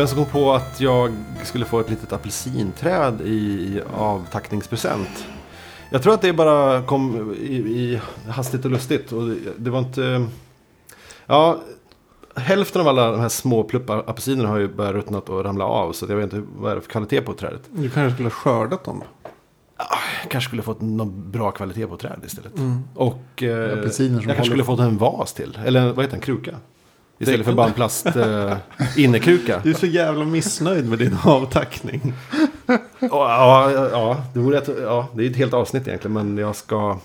Vem som kom på att jag skulle få ett litet apelsinträd i avtackningspresent? Jag tror att det bara kom i, i hastigt och lustigt. Och det, det var inte... Ja, hälften av alla de här små apelsinerna har ju börjat ruttnat och ramla av. Så jag vet inte vad det är för kvalitet på trädet. Du kanske skulle ha skördat dem? Jag kanske skulle fått någon bra kvalitet på träd istället. Och eh, Apelsiner jag som kanske skulle fått en vas till. Eller vad heter en kruka? Istället för bara en plast eh, innekruka. Du är så jävla missnöjd med din avtackning. Ja, ja, ja, det, vore ett, ja, det är ett helt avsnitt egentligen. Men jag ska...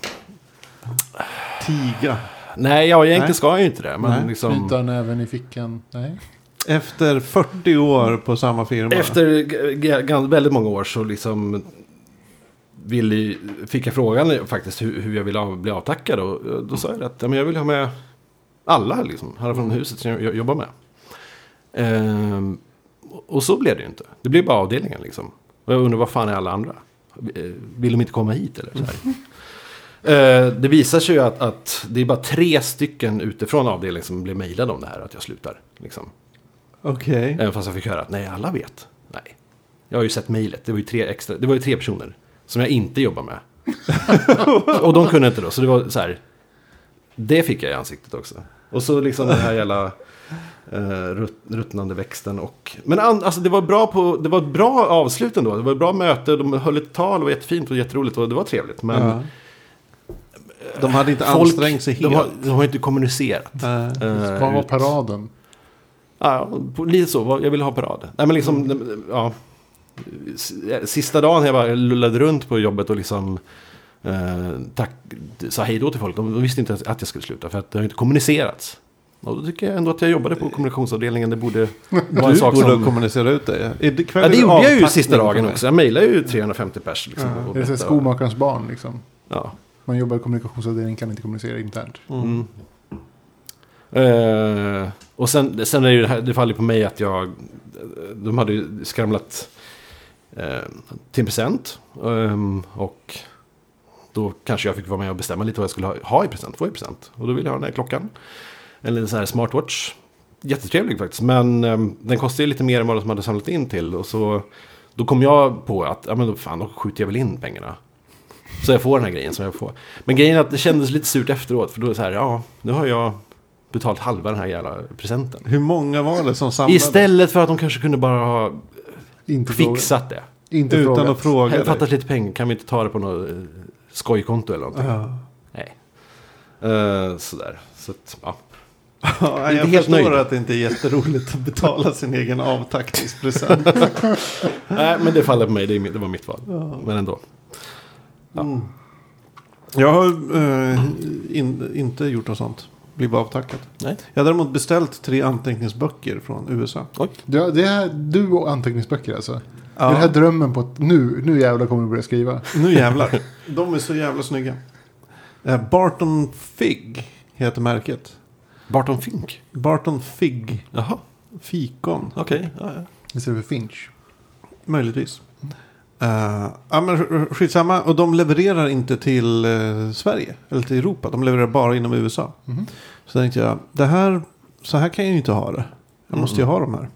Tiga. Nej, ja, egentligen Nej. ska jag ju inte det. Men Nej, liksom... Knyta näven i fickan? Nej. Efter 40 år på samma firma. Efter väldigt många år så liksom ville, ju- fick jag frågan faktiskt hur, hur jag ville av, bli avtackad. Och då sa jag att ja, men jag vill ha med alla, liksom, alla från huset som jag jobbar med. Ehm, och så blev det ju inte. Det blev bara avdelningen liksom. Och jag undrar vad fan är alla andra? Eh, Vill de inte komma hit eller? Så här. Eh, det visar sig ju att, att det är bara tre stycken utifrån avdelningen som blir mejlade om det här, att jag slutar. Liksom. Okej. Även fast jag fick höra att nej, alla vet. Nej. Jag har ju sett mejlet. Det var ju tre extra. Det var ju tre personer. Som jag inte jobbar med. och de kunde inte då. Så det var så här. Det fick jag i ansiktet också. Och så liksom den här jävla eh, rutt, ruttnande växten. Och, men an, alltså det var, bra på, det var ett bra avslut ändå. Det var ett bra möte. De höll ett tal. Det var jättefint och jätteroligt. Och det var trevligt. Men Ja. De hade inte folk, ansträngt sig helt. de har, de har inte kommunicerat. Eh, Eh, Vad var ut- paraden? Ja, lite så. Jag ville ha parad. Nej, men liksom, ja. S- Sista dagen jag bara lullade runt på jobbet och liksom eh, tack, sa hej då till folk. De visste inte att jag skulle sluta för att det har inte kommunicerats. Och då tycker jag ändå att jag jobbade på kommunikationsavdelningen. Det borde vara en sak borde som... kommunicera ut det. Är Ja, det är gjorde jag ju sista dagen också. Jag mejlade ju 350 pers. Liksom, Är det så berättade här skomakarens barn liksom? Ja. Man jobbar i kommunikationsavdelningen kan inte kommunicera internt. Mm. Eh, och sen, sen är det ju det här, det faller på mig att jag, de hade ju skramlat eh, till en present. ehm, och då kanske jag fick vara med och bestämma lite vad jag skulle ha, ha i present, få i present. Och då ville jag ha den här klockan. Eller en sån här smartwatch. Jättetrevlig faktiskt, men ehm, den kostade ju lite mer än vad de hade samlat in till. Och så, då kom jag på att, ja men då, fan, då skjuter jag väl in pengarna. Så jag får den här grejen som jag får. Men grejen är att det kändes lite surt efteråt. För då är det så här, ja, nu har jag betalt halva den här jävla presenten. Hur många var det som samlade? Istället för att de kanske kunde bara ha Inte fråga. fixat det. Inte Utan frågat. att fråga Det fattas lite pengar, kan vi inte ta det på något eh, skojkonto eller någonting? Ja. Nej. Uh, sådär. Så att, ja. Ja, jag helt förstår nöjd. att det inte är jätteroligt att betala sin egen avtackningspresent. Nej, men det faller på mig, det, var mitt val. Men ändå. Jag har eh, in, inte gjort något sånt. Blivit avtackad. Nej. Jag har däremot beställt tre anteckningsböcker från USA. Oj. Det, det är du och anteckningsböcker alltså? Ja. Det här drömmen på att nu, nu jävlar kommer du börja skriva. Nu jävlar. De är så jävla snygga. Eh, Barton Fig heter märket. Barton Fink. Barton Fig. Jaha, Fikon. okej. Ja, ja. Istället för Finch. Möjligtvis. Uh, ja, men sk- skitsamma. Och de levererar inte till eh, Sverige. Eller till Europa. De levererar bara inom USA. Mhm. Så tänkte jag, det här, så här kan jag ju inte ha det. Jag måste ju Mm. ha de här.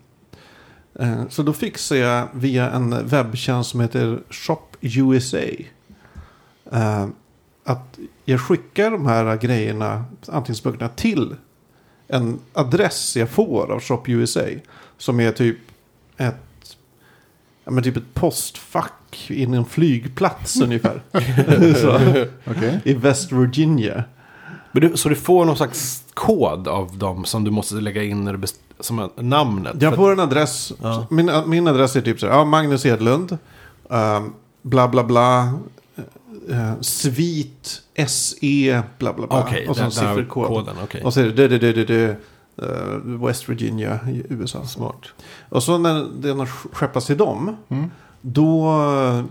Eh, så då fixade jag via en webbtjänst som heter Shop USA. att jag skickar de här grejerna, anteckningsböckerna, till en adress jag får av Shop USA. Som är typ ett, ja, men typ ett postfack in i en flygplats ungefär. så, Okej. I West Virginia. Men du, så du får någon slags kod av dem som du måste lägga in när du som namnet? Jag får en adress. Ja. Min, min adress är typ så här. Ja, Magnus Edlund. ehm, bla bla bla. Uh, svit SE bla bla bla. Okej, och så en den där sifferkod. koden. okej. Och så är det det, det, det, eh, West Virginia i USA. Smart. Och så när den har skeppas till dem. Mm. Då eh,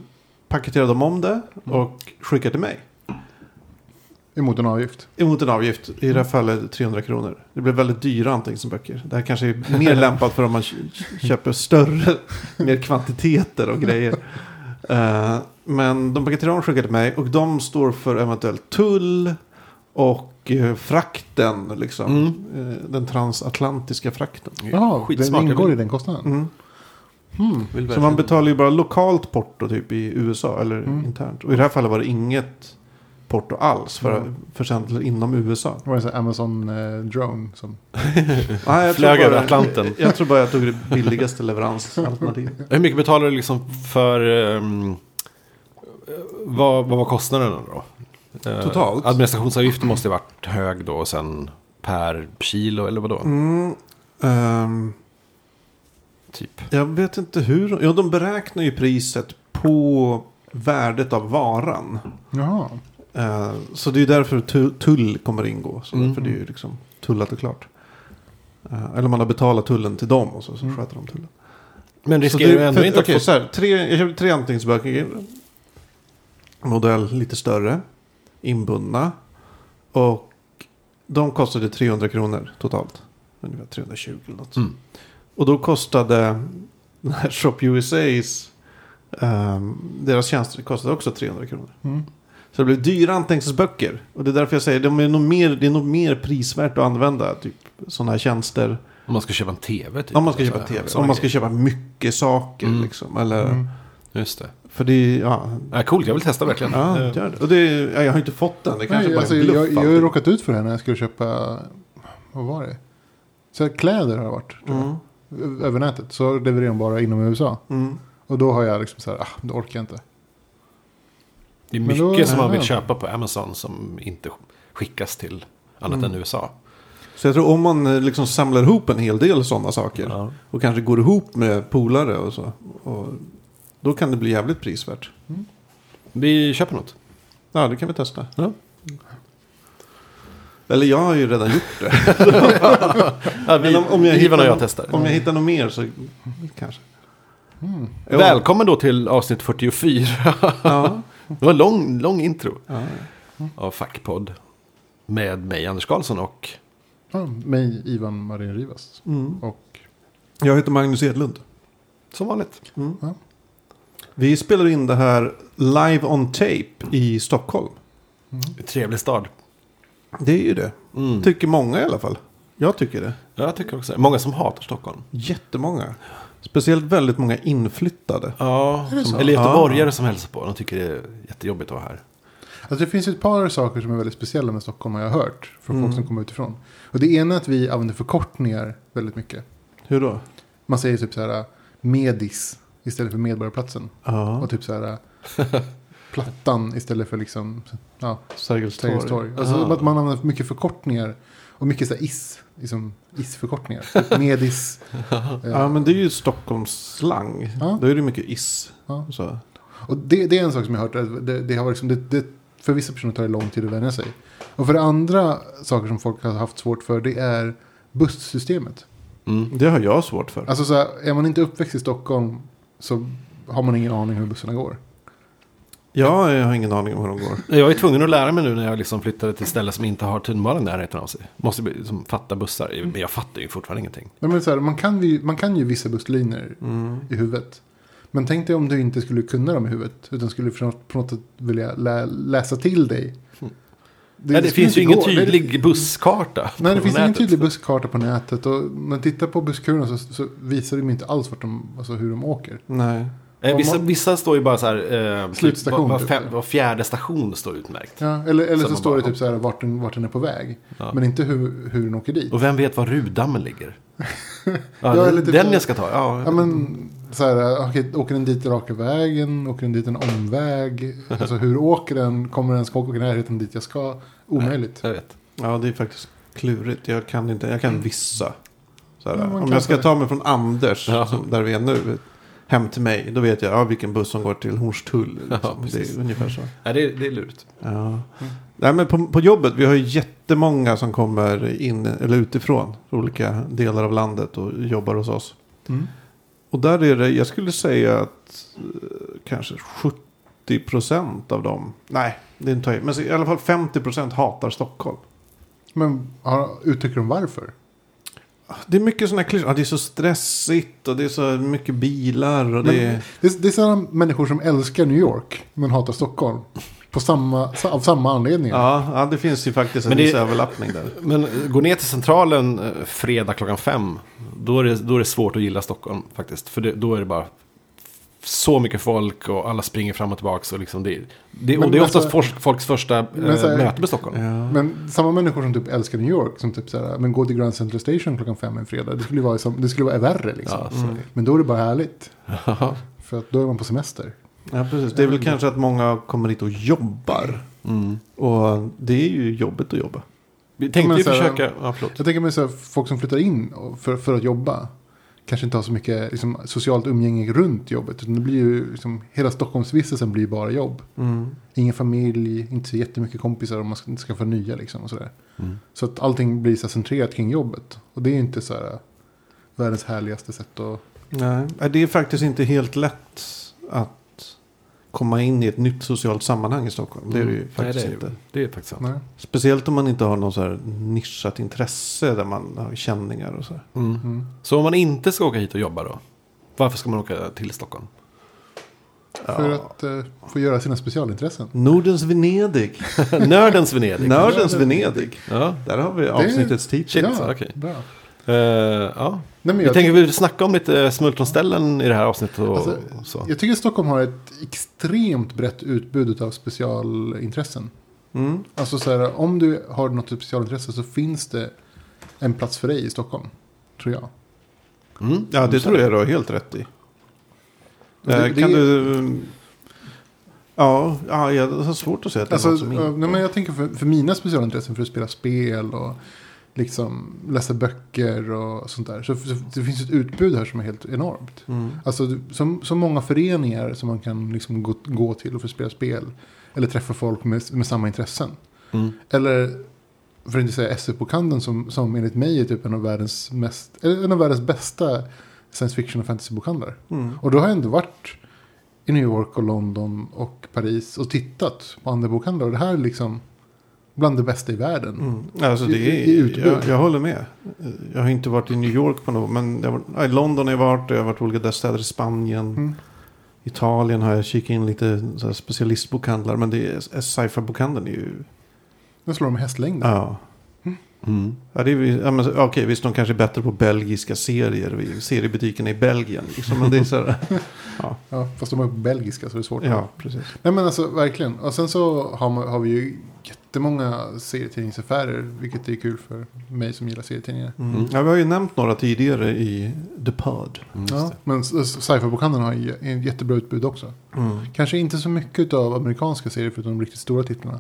paketerar de om det och skickar till mig. Emot en avgift. Emot en avgift. I det här fallet 300 kronor. Det blir väldigt dyra anteckningsböcker. Det här kanske är mer lämpat för om man kö- köper större, mer kvantiteter och grejer. Eh, men de paketerar om och skickar till mig. Och de står för eventuellt tull Och eh, frakten, liksom. Mm. Eh, den transatlantiska frakten. Skitsmart. den ingår i den kostnaden. Mm. Vill Så man betalar ju bara lokalt porto typ i USA eller Mm. internt. Och i det här fallet var det inget porto alls för Mm. försändelser inom USA. Det var en sån Amazon eh, drone som... Jag Flög tror över Atlanten. Jag tror bara jag tog det billigaste leveransalternativet. Hur mycket betalar du liksom för... ehm, vad, vad var kostnaden då? Eh, Totalt? Administrationsavgiften måste ju varit hög då och sen per kilo eller vadå? Mm, ehm, Typ. jag vet inte hur. Ja, de beräknar ju priset på värdet av varan. Jaha. Eh, så det är därför tu- tull kommer ingå. Så Mm. För det är ju liksom tullat och klart. Eh, eller man har betalat tullen till dem och så, så Mm. sköter de tullen. Men riskerar du ändå för- inte okej, att få... så här, tre, Jag köpte tre anteckningsböcker. Modell lite större. Inbundna. Och de kostade 300 kronor totalt. Ungefär 320 eller något. Mm. Och då kostade den här Shop USA's. ehm, deras tjänster kostade också 300 kronor. Mm. Så det blev dyra anteckningsböcker. Och det är därför jag säger de är nog mer, det är nog mer prisvärt att använda typ, sådana här tjänster. Om man ska köpa en tv typ. Om man ska köpa här, tv. Om man ska köpa mycket saker. Mm. Liksom, eller, Mm. Just det. För det är, ja. Ja, coolt, jag vill testa verkligen. Ja, gör det. Och det är, ja, jag har inte fått den. Det kanske Nej, bara alltså, bluff. jag, jag har ju råkat ut för det här när jag skulle köpa... Vad var det? Så här, kläder har det varit. Tror Mm. jag. Över nätet. Så levererar de bara inom USA. Mm. Och då har jag liksom så här, ah, det orkar jag inte. Det är mycket då- som man vill ja. köpa på Amazon som inte skickas till annat Mm. än USA. Så jag tror om man eh, liksom samlar ihop en hel del sådana saker. Ja. Och kanske går ihop med polare och så. Och då kan det bli jävligt prisvärt. Vi köper något. Ja, det kan vi testa. Ja. Eller jag har ju redan gjort det. Ja, vi, om- om jag Ivan och hittar- jag testar. Om jag hittar något mer så kanske. Mm. Välkommen då till avsnitt 44. Ja. Det var en lång, lång intro ja. av Fackpodd. Med mig, Anders Karlsson och... Ja, mig, Ivan Marin Rivas. Mm. Och Jag heter Magnus Edlund. Som vanligt. Mm. Ja. Vi spelar in det här live on tape i Stockholm. Trevlig stad. Det är ju det. Mm. Tycker många i alla fall. Jag tycker det. Ja, jag tycker också. Många som hatar Stockholm. Jättemånga. Speciellt väldigt många inflyttade. Ja, som, eller göteborgare Ah. som hälsar på. De tycker det är jättejobbigt att vara här. Alltså det finns ett par saker som är väldigt speciella med Stockholm har jag hört. Från Mm. folk som kommer utifrån. Och det ena är att vi använder förkortningar väldigt mycket. Hur då? Man säger typ så här Medis istället för Medborgarplatsen. Ja. Och typ så här Plattan istället för liksom ja, Sergels torg. Torg. Alltså Ah. att man använder mycket förkortningar. Och mycket så här is. Liksom is-förkortningar. Typ Medis. eh, Ja, men det är ju Stockholms slang. Ja. Då är det mycket is. Ja. Så. Och det, det är en sak som jag har hört. Det, det har varit liksom, det, det, för vissa personer tar det lång tid att vänja sig. Och för det andra saker som folk har haft svårt för. Det är bussystemet. Mm. Det har jag svårt för. Alltså så här, är man inte uppväxt i Stockholm. Så har man ingen aning hur bussarna går. Ja, jag har ingen aning om hur de går. Jag är tvungen att lära mig nu när jag liksom flyttade till ställen som inte har tunnelbanan i närheten av sig. Måste liksom, fatta bussar. Men jag fattar ju fortfarande ingenting. Nej, men så här, man, kan ju, man kan ju vissa busslinjer Mm. i huvudet. Men tänk dig om du inte skulle kunna dem i huvudet. Utan skulle på något, sätt vilja lä, läsa till dig. Det, Nej, det finns ju ingen tydlig busskarta. Nej, det finns ingen nätet. tydlig busskarta på nätet. Och om man tittar på busskurvorna så, så visar de inte alls vart de, alltså hur de åker. Nej. Eh, vissa, man- vissa står ju bara så här. Eh, Slutstation, Typ, var, var, typ. var fjärde station står utmärkt. Ja, eller eller Så så står bara- det typ så här vart den, vart den är på väg. Ja. Men inte hur, hur den åker dit. Och vem vet var Rudammen ligger? Ja, Ja, den- eller typ den jag ska ta. Ja, Ja, men så här, okej, åker den dit raka vägen? Åker den dit en omväg? Alltså hur åker den? Kommer den ska åka i närheten dit jag ska? Omöjligt. Jag vet. Ja, det är faktiskt klurigt. Jag kan inte. Jag kan vissa. Så här, Ja, om jag ska ta mig från Anders, Ja. som, där vi är nu, hem till mig. Då vet jag ja, vilken buss som går till Hornstull. Ja, Liksom. det precis. är ungefär så. Nej, det, är- det är lurigt. Ja. Nej, men på, på jobbet, vi har ju jättemånga som kommer in eller utifrån. Olika delar av landet och jobbar hos oss. Mm. Och där är det, jag skulle säga att eh, kanske 70 procent av dem, nej, det är inte höjt, men i alla fall 50 procent hatar Stockholm. Men har, uttrycker de varför? Det är mycket sådana klyschor, ja, det är så stressigt och det är så mycket bilar och det Men-. Det är, det är sådana människor som älskar New York men hatar Stockholm. På samma, av samma anledning. Ja, ja, det finns ju faktiskt en Men det- viss överlappning där. Men gå ner till Centralen eh, fredag klockan fem. Då är, det, då är det svårt att gilla Stockholm faktiskt. För det, då är det bara så mycket folk och alla springer fram och tillbaka. Och, liksom det, det, Men och det är oftast alltså- folk, folks första eh, Men så här- möte med Stockholm. Ja. Men samma människor som typ älskar New York, som typ såhär, men gå till Grand Central Station klockan fem en fredag. Det skulle ju vara, som, det skulle vara värre liksom. Ja, så det. Men då är det bara härligt. För att då är man på semester. Ja, precis. Det är väl kanske att många kommer hit och jobbar. Mm. Och det är ju jobbigt att jobba. Vi tänkte ju så försöka... Ja, förlåt. Jag tänker mig så här, folk som flyttar in för, för att jobba. Kanske inte har så mycket liksom, socialt umgänge runt jobbet. Utan det blir ju, liksom, hela Stockholmsvistelsen blir bara jobb. Mm. Ingen familj, inte så jättemycket kompisar om man ska, ska få nya liksom och sådär. Mm. Så att allting blir så här centrerat kring jobbet. Och det är ju inte så här världens härligaste sätt att... Nej, det är faktiskt inte helt lätt att komma in i ett nytt socialt sammanhang i Stockholm. Det är det ju Nej, faktiskt det är, inte. det är faktiskt sant. Nej. Speciellt om man inte har någon så här nischat intresse där man har känningar och så. Mm. Mm. Så om man inte ska åka hit och jobba då? Varför ska man åka till Stockholm? För att eh, få göra sina specialintressen. Nordens Venedig. Nördens Venedig. Nördens Venedig. Ja, Där har vi avsnittets titel. Shit, ja, okej. bra. Eh, ja. Nej, Vi jag, tänker vi snacka om lite smultronställen i det här avsnittet och Alltså, så. jag tycker att Stockholm har ett extremt brett utbud av specialintressen. Mm. Alltså så här, om du har något specialintresse så finns det en plats för dig i Stockholm. Tror jag. Mm. Ja, det tror jag du har helt rätt i. Det- Eh, det kan är- du... Ja, ja, jag har svårt att säga att det är Alltså, något som eh, inte... nej, men jag tänker för, för mina specialintressen för att spela spel och liksom läsa böcker och sånt där. Så, så det finns ett utbud här som är helt enormt. Mm. Alltså så, så många föreningar som man kan liksom gå, gå till och få spela spel. Eller träffa folk med, med samma intressen. Mm. Eller för att inte säga SF-bokhandeln som, som enligt mig är typ en av världens, mest, eller en av världens bästa science fiction och fantasy-bokhandlar. Mm. Och då har jag ändå varit i New York och London och Paris och tittat på andra bokhandlar. Och det här är liksom bland det bästa i världen. Mm. Alltså det I- i är, utbud. jag, jag håller med. Jag har inte varit i New York på något, men jag ja, i London har jag varit, jag har varit i olika städer i Spanien. Mm. Italien har jag kikat in lite specialistbokhandlar, men det är sci-fi-bokhandeln är ju... Nu slår de hästlängden. Ja. Mm. Ja, det är, ja, men, okej, visst de kanske är bättre på belgiska serier, seriebutikerna i Belgien. Liksom, men det är så här, Ja, fast de är på belgiska så det är svårt. ja, precis. Nej men alltså verkligen. Och sen så har, man, har vi ju jättemånga serietidningsaffärer. Vilket är kul för mig som gillar serietidningar. Mm. Mm. Ja, vi har ju nämnt några tidigare i The Pod. Mm, Ja, men sci-fi-bokhandeln har ju ett jättebra utbud också. Kanske inte så mycket av amerikanska serier förutom de riktigt stora titlarna.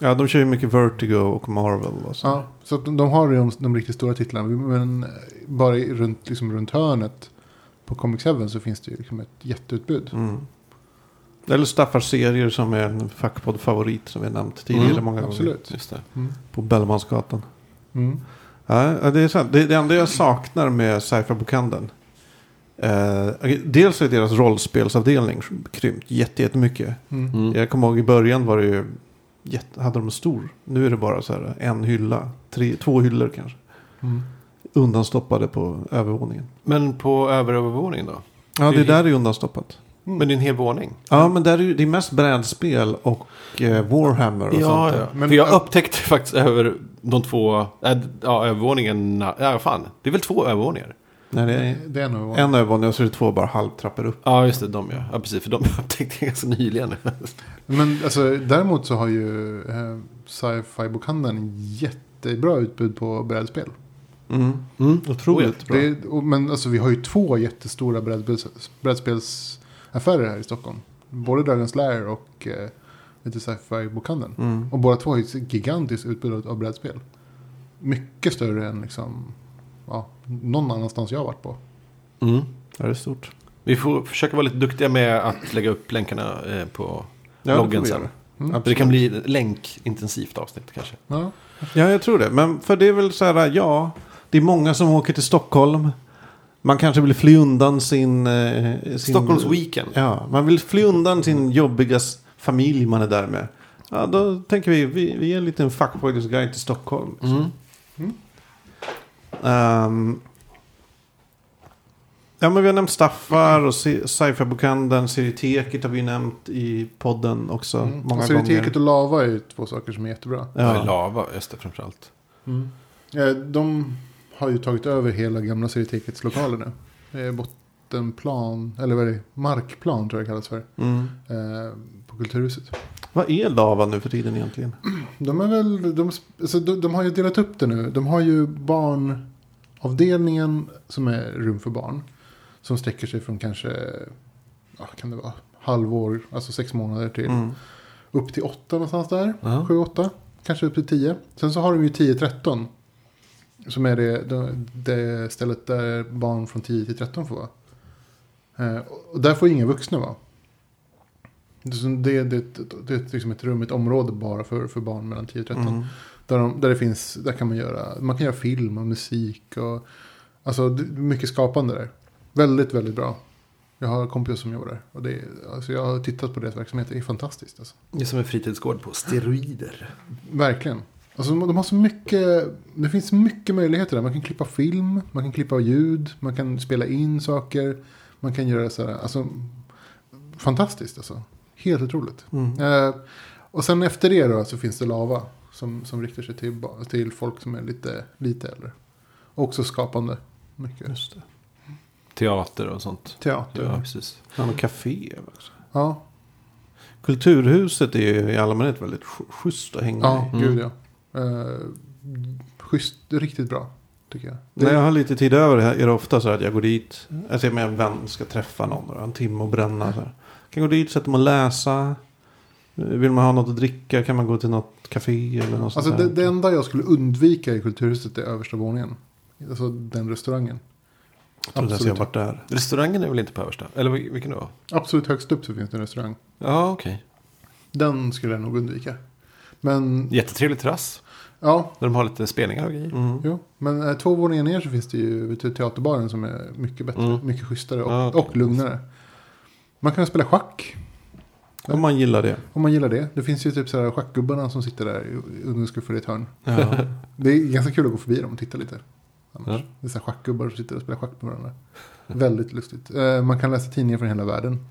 Ja, de kör ju mycket Vertigo och Marvel och så. Ja, så att de, de har ju de, de riktigt stora titlarna. Men bara i, runt, liksom runt hörnet på Comics Heaven så finns det ju liksom ett jätteutbud. Mm. Eller Staffars serier som är en fackpodd-favorit som vi har nämnt tidigare Mm, många gånger. Absolut. Just det. Mm. På Bellmansgatan. Mm. Ja, det är sant. Det, det enda jag saknar med sci-fi-bokhandeln. Eh, dels är deras rollspelsavdelning krympt jätte- jättemycket. Mm. Mm. Jag kommer ihåg i början var det ju jätte, hade de stor. Nu är det bara så här en hylla. Tre, två hyllor kanske. Mm. Undanstoppade på övervåningen. Men på överövervåningen då? Ja, det där är undanstoppat. Mm. Men det är en hel våning? Ja, men där är ju, det är mest brädspel och eh, Warhammer och sånt där. Men- För jag upptäckte faktiskt över de två, äh, ja, övervåningen, ja fan, det är väl två övervåningar? Nej, det är Det är nog... en övervåning och så är det två bara halvtrappor upp. Ja, just det, de ja. Ja, precis, för de upptäckte jag ganska nyligen. Men alltså, däremot så har ju eh, sci-fi-bokhandeln jättebra utbud på brädspel. Mm. Mm. Otroligt bra. Det, och, men alltså, vi har ju två jättestora brädspels, brädspelsaffärer här i Stockholm. Både Dragon's Lair och eh, lite sci-fi-bokhandeln. Mm. Och båda två har ju ett gigantiskt utbud av- av brädspel. Mycket större än liksom, ja, någon annanstans jag har varit på. Mm. Det är stort. Vi får försöka vara lite duktiga med att lägga upp länkarna eh, på Ja, loggen sen. Mm. Det kan bli ett länkintensivt avsnitt kanske. Ja. Ja, jag tror det. Men för det är väl så här, ja. Det är många som åker till Stockholm. Man kanske vill fly undan sin... Eh, sin Stockholms Weekend. Ja, man vill fly undan sin jobbiga familj man är där med. Ja, då tänker vi, vi, vi är en liten fuckboys guide till Stockholm. liksom. Mm. Ehm, Ja, men vi har nämnt Staffar och sci- sci-fi-bokhandeln. Serieteket har vi nämnt i podden också Mm. många Alltså, gånger. Teket och lava är ju två saker som är jättebra. Ja. Ja. Lava, just det framförallt. Eh, De har ju tagit över hela gamla Serietekets lokaler nu. Det är bottenplan, eller vad är det? Markplan tror jag det kallas för. Mm. Eh, på Kulturhuset. Vad är lava nu för tiden egentligen? De, är väl, de, alltså, de, de har ju delat upp det nu. De har ju barnavdelningen som är rum för barn. Som sträcker sig från kanske, ja, kan det vara, halvår, alltså sex månader till Mm. upp till åtta någonstans där. Ja. Sju, åtta, kanske upp till tio. Sen så har de ju 10-13. Som är det, det, stället där barn från 10 till 13 får vara. Eh, och där får inga vuxna vara. Det, det, det, det är liksom ett rum, ett område bara för, för barn mellan 10 och 13. Mm. Där, de, där det finns, där kan man göra, man kan göra film och musik och alltså mycket skapande där. Väldigt, väldigt bra. Jag har kompisar som jobbar där och det alltså jag har tittat på deras verksamhet, det är fantastiskt alltså. Det är som en fritidsgård på steroider. Verkligen. Alltså de har så mycket, det finns mycket möjligheter där. Man kan klippa film, man kan klippa ljud, man kan spela in saker. Man kan göra så här, alltså fantastiskt alltså. Helt otroligt. Mm. Eh, och sen efter det då så finns det Lava. Som, som riktar sig till, till folk som är lite, lite äldre. Också skapande. Mycket. Just det. Teater och sånt. Teater. Ja, Ja. precis. Ja, men café också. Ja, Kulturhuset är ju i allmänhet väldigt sch- schysst att hänga i. Mm. gud ja. Uh, schysst, riktigt bra. Tycker jag. Det- När jag har lite tid över är det ofta så att jag går dit. Alltså med en vän ska träffa någon. Då, en timme och bränna. Så här. Kan gå dit, sätta mig och läsa. Vill man ha något att dricka kan man gå till något café eller något Alltså sånt det, det enda jag skulle undvika i Kulturhuset är översta våningen. Alltså den restaurangen. jag tror inte ens jag varit där. Restaurangen är väl inte på översta? Eller vil- vilken då? Absolut högst upp så finns det en restaurang. Ja, okej. Den skulle jag nog undvika. Men, Jättetrevlig terrass. ja, Där de har lite spelningar och grejer. Mm. jo. Men eh, två våningar ner så finns det ju vet du, teaterbaren som är mycket bättre. Mm. Mycket schysstare och, Ja, okej. och lugnare. Man kan spela schack. Om man gillar det. Om man gillar det. Det finns ju typ så här schackgubbarna som sitter där i- i ett hörn. Ja. Det är ganska kul att gå förbi dem och titta lite. Annars. Ja. Det är så här schackgubbar som sitter och spelar schack med varandra. Väldigt lustigt. Eh, Man kan läsa tidningar från hela världen.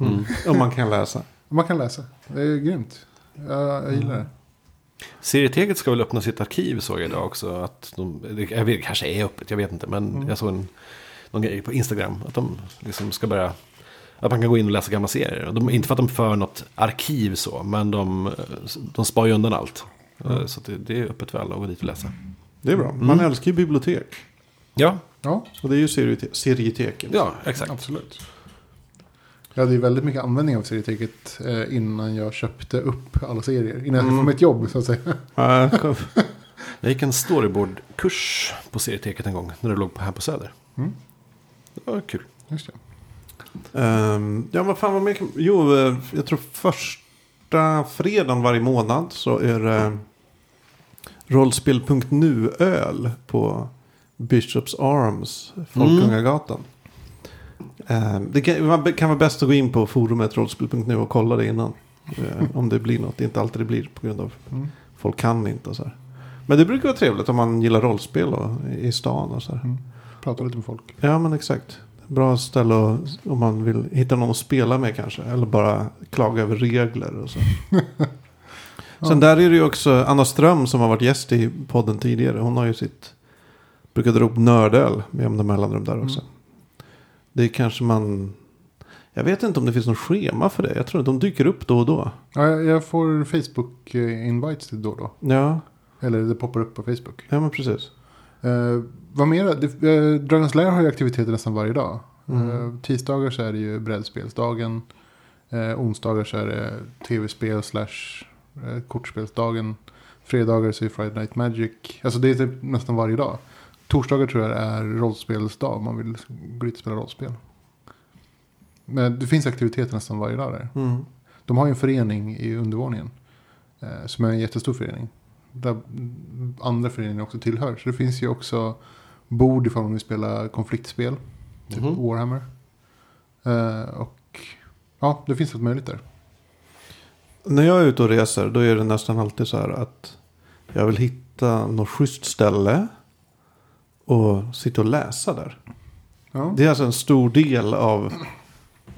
Mm. Om man kan läsa. Man kan läsa. Det är grymt. Jag, jag gillar det. Serieteket ska väl öppna sitt arkiv såg jag idag också. Att de, det, kanske är öppet, jag vet inte. Men Mm. jag såg en, någon grej på Instagram. Att de liksom ska börja... Att man kan gå in och läsa gamla serier. De, inte för att de för något arkiv så. Men de, de spar ju undan allt. Eh, Så att det, det är öppet för alla att gå dit och läsa. Det är bra. Man Mm. älskar ju bibliotek. Ja, Ja, Och det är ju seriete- serieteket. ja exakt. absolut. Jag hade ju väldigt mycket användning av serieteket eh, innan jag köpte upp alla serier. Innan jag Mm. fick mitt jobb så att säga. Jag gick en storyboardkurs på serieteket en gång. När det låg på här på Söder. Mm. Det var kul. Just det. Ehm, ja, vad fan var mer? Jo, eh, jag tror första fredagen varje månad så är det rollspel.nu-öl på Bishops Arms, Folkungagatan. Ehm, det kan vara bäst att gå in på forumet rollspel.nu och kolla det innan. eh, om det blir något. Det är inte alltid det blir på grund av Mm. folk kan inte och så här. Men det brukar vara trevligt om man gillar rollspel och, i stan och så här. Mm. Prata lite med folk. Ja men exakt. Bra ställe och, om man vill hitta någon att spela med kanske. Eller bara klaga över regler och så. Sen där är det ju också Anna Ström som har varit gäst i podden tidigare. Hon har ju sitt, brukar dra upp nördöl med jämna mellanrum där också. Mm. Det är kanske man, jag vet inte om det finns något schema för det. Jag tror att de dyker upp då och då. Ja, jag, får Facebook-invites till då och då. Ja, Eller det poppar upp på Facebook. ja men precis. Vad mer? Eh, Dragon's Lair har ju aktiviteter nästan varje dag. Mm. Eh, tisdagar så är det ju brädspelsdagen. Eh, onsdagar så är det tv-spel slash kortspelsdagen. Fredagar så är det Friday Night Magic. Alltså det är typ nästan varje dag. Torsdagar tror jag är rollspelsdag. om Man vill gå dit och spela rollspel. Men det finns aktiviteter nästan varje dag där. Mm. De har ju en förening i undervåningen. Eh, som är en jättestor förening. Där andra föreningar också tillhör. Så det finns ju också bord ifall man vill spela konfliktspel. Typ Mhm. Warhammer. Eh, och ja, det finns allt möjligt där. När jag är ute och reser då är det nästan alltid så här att jag vill hitta något schysst ställe och sitta och läsa där. Ja. Det är alltså en stor del av,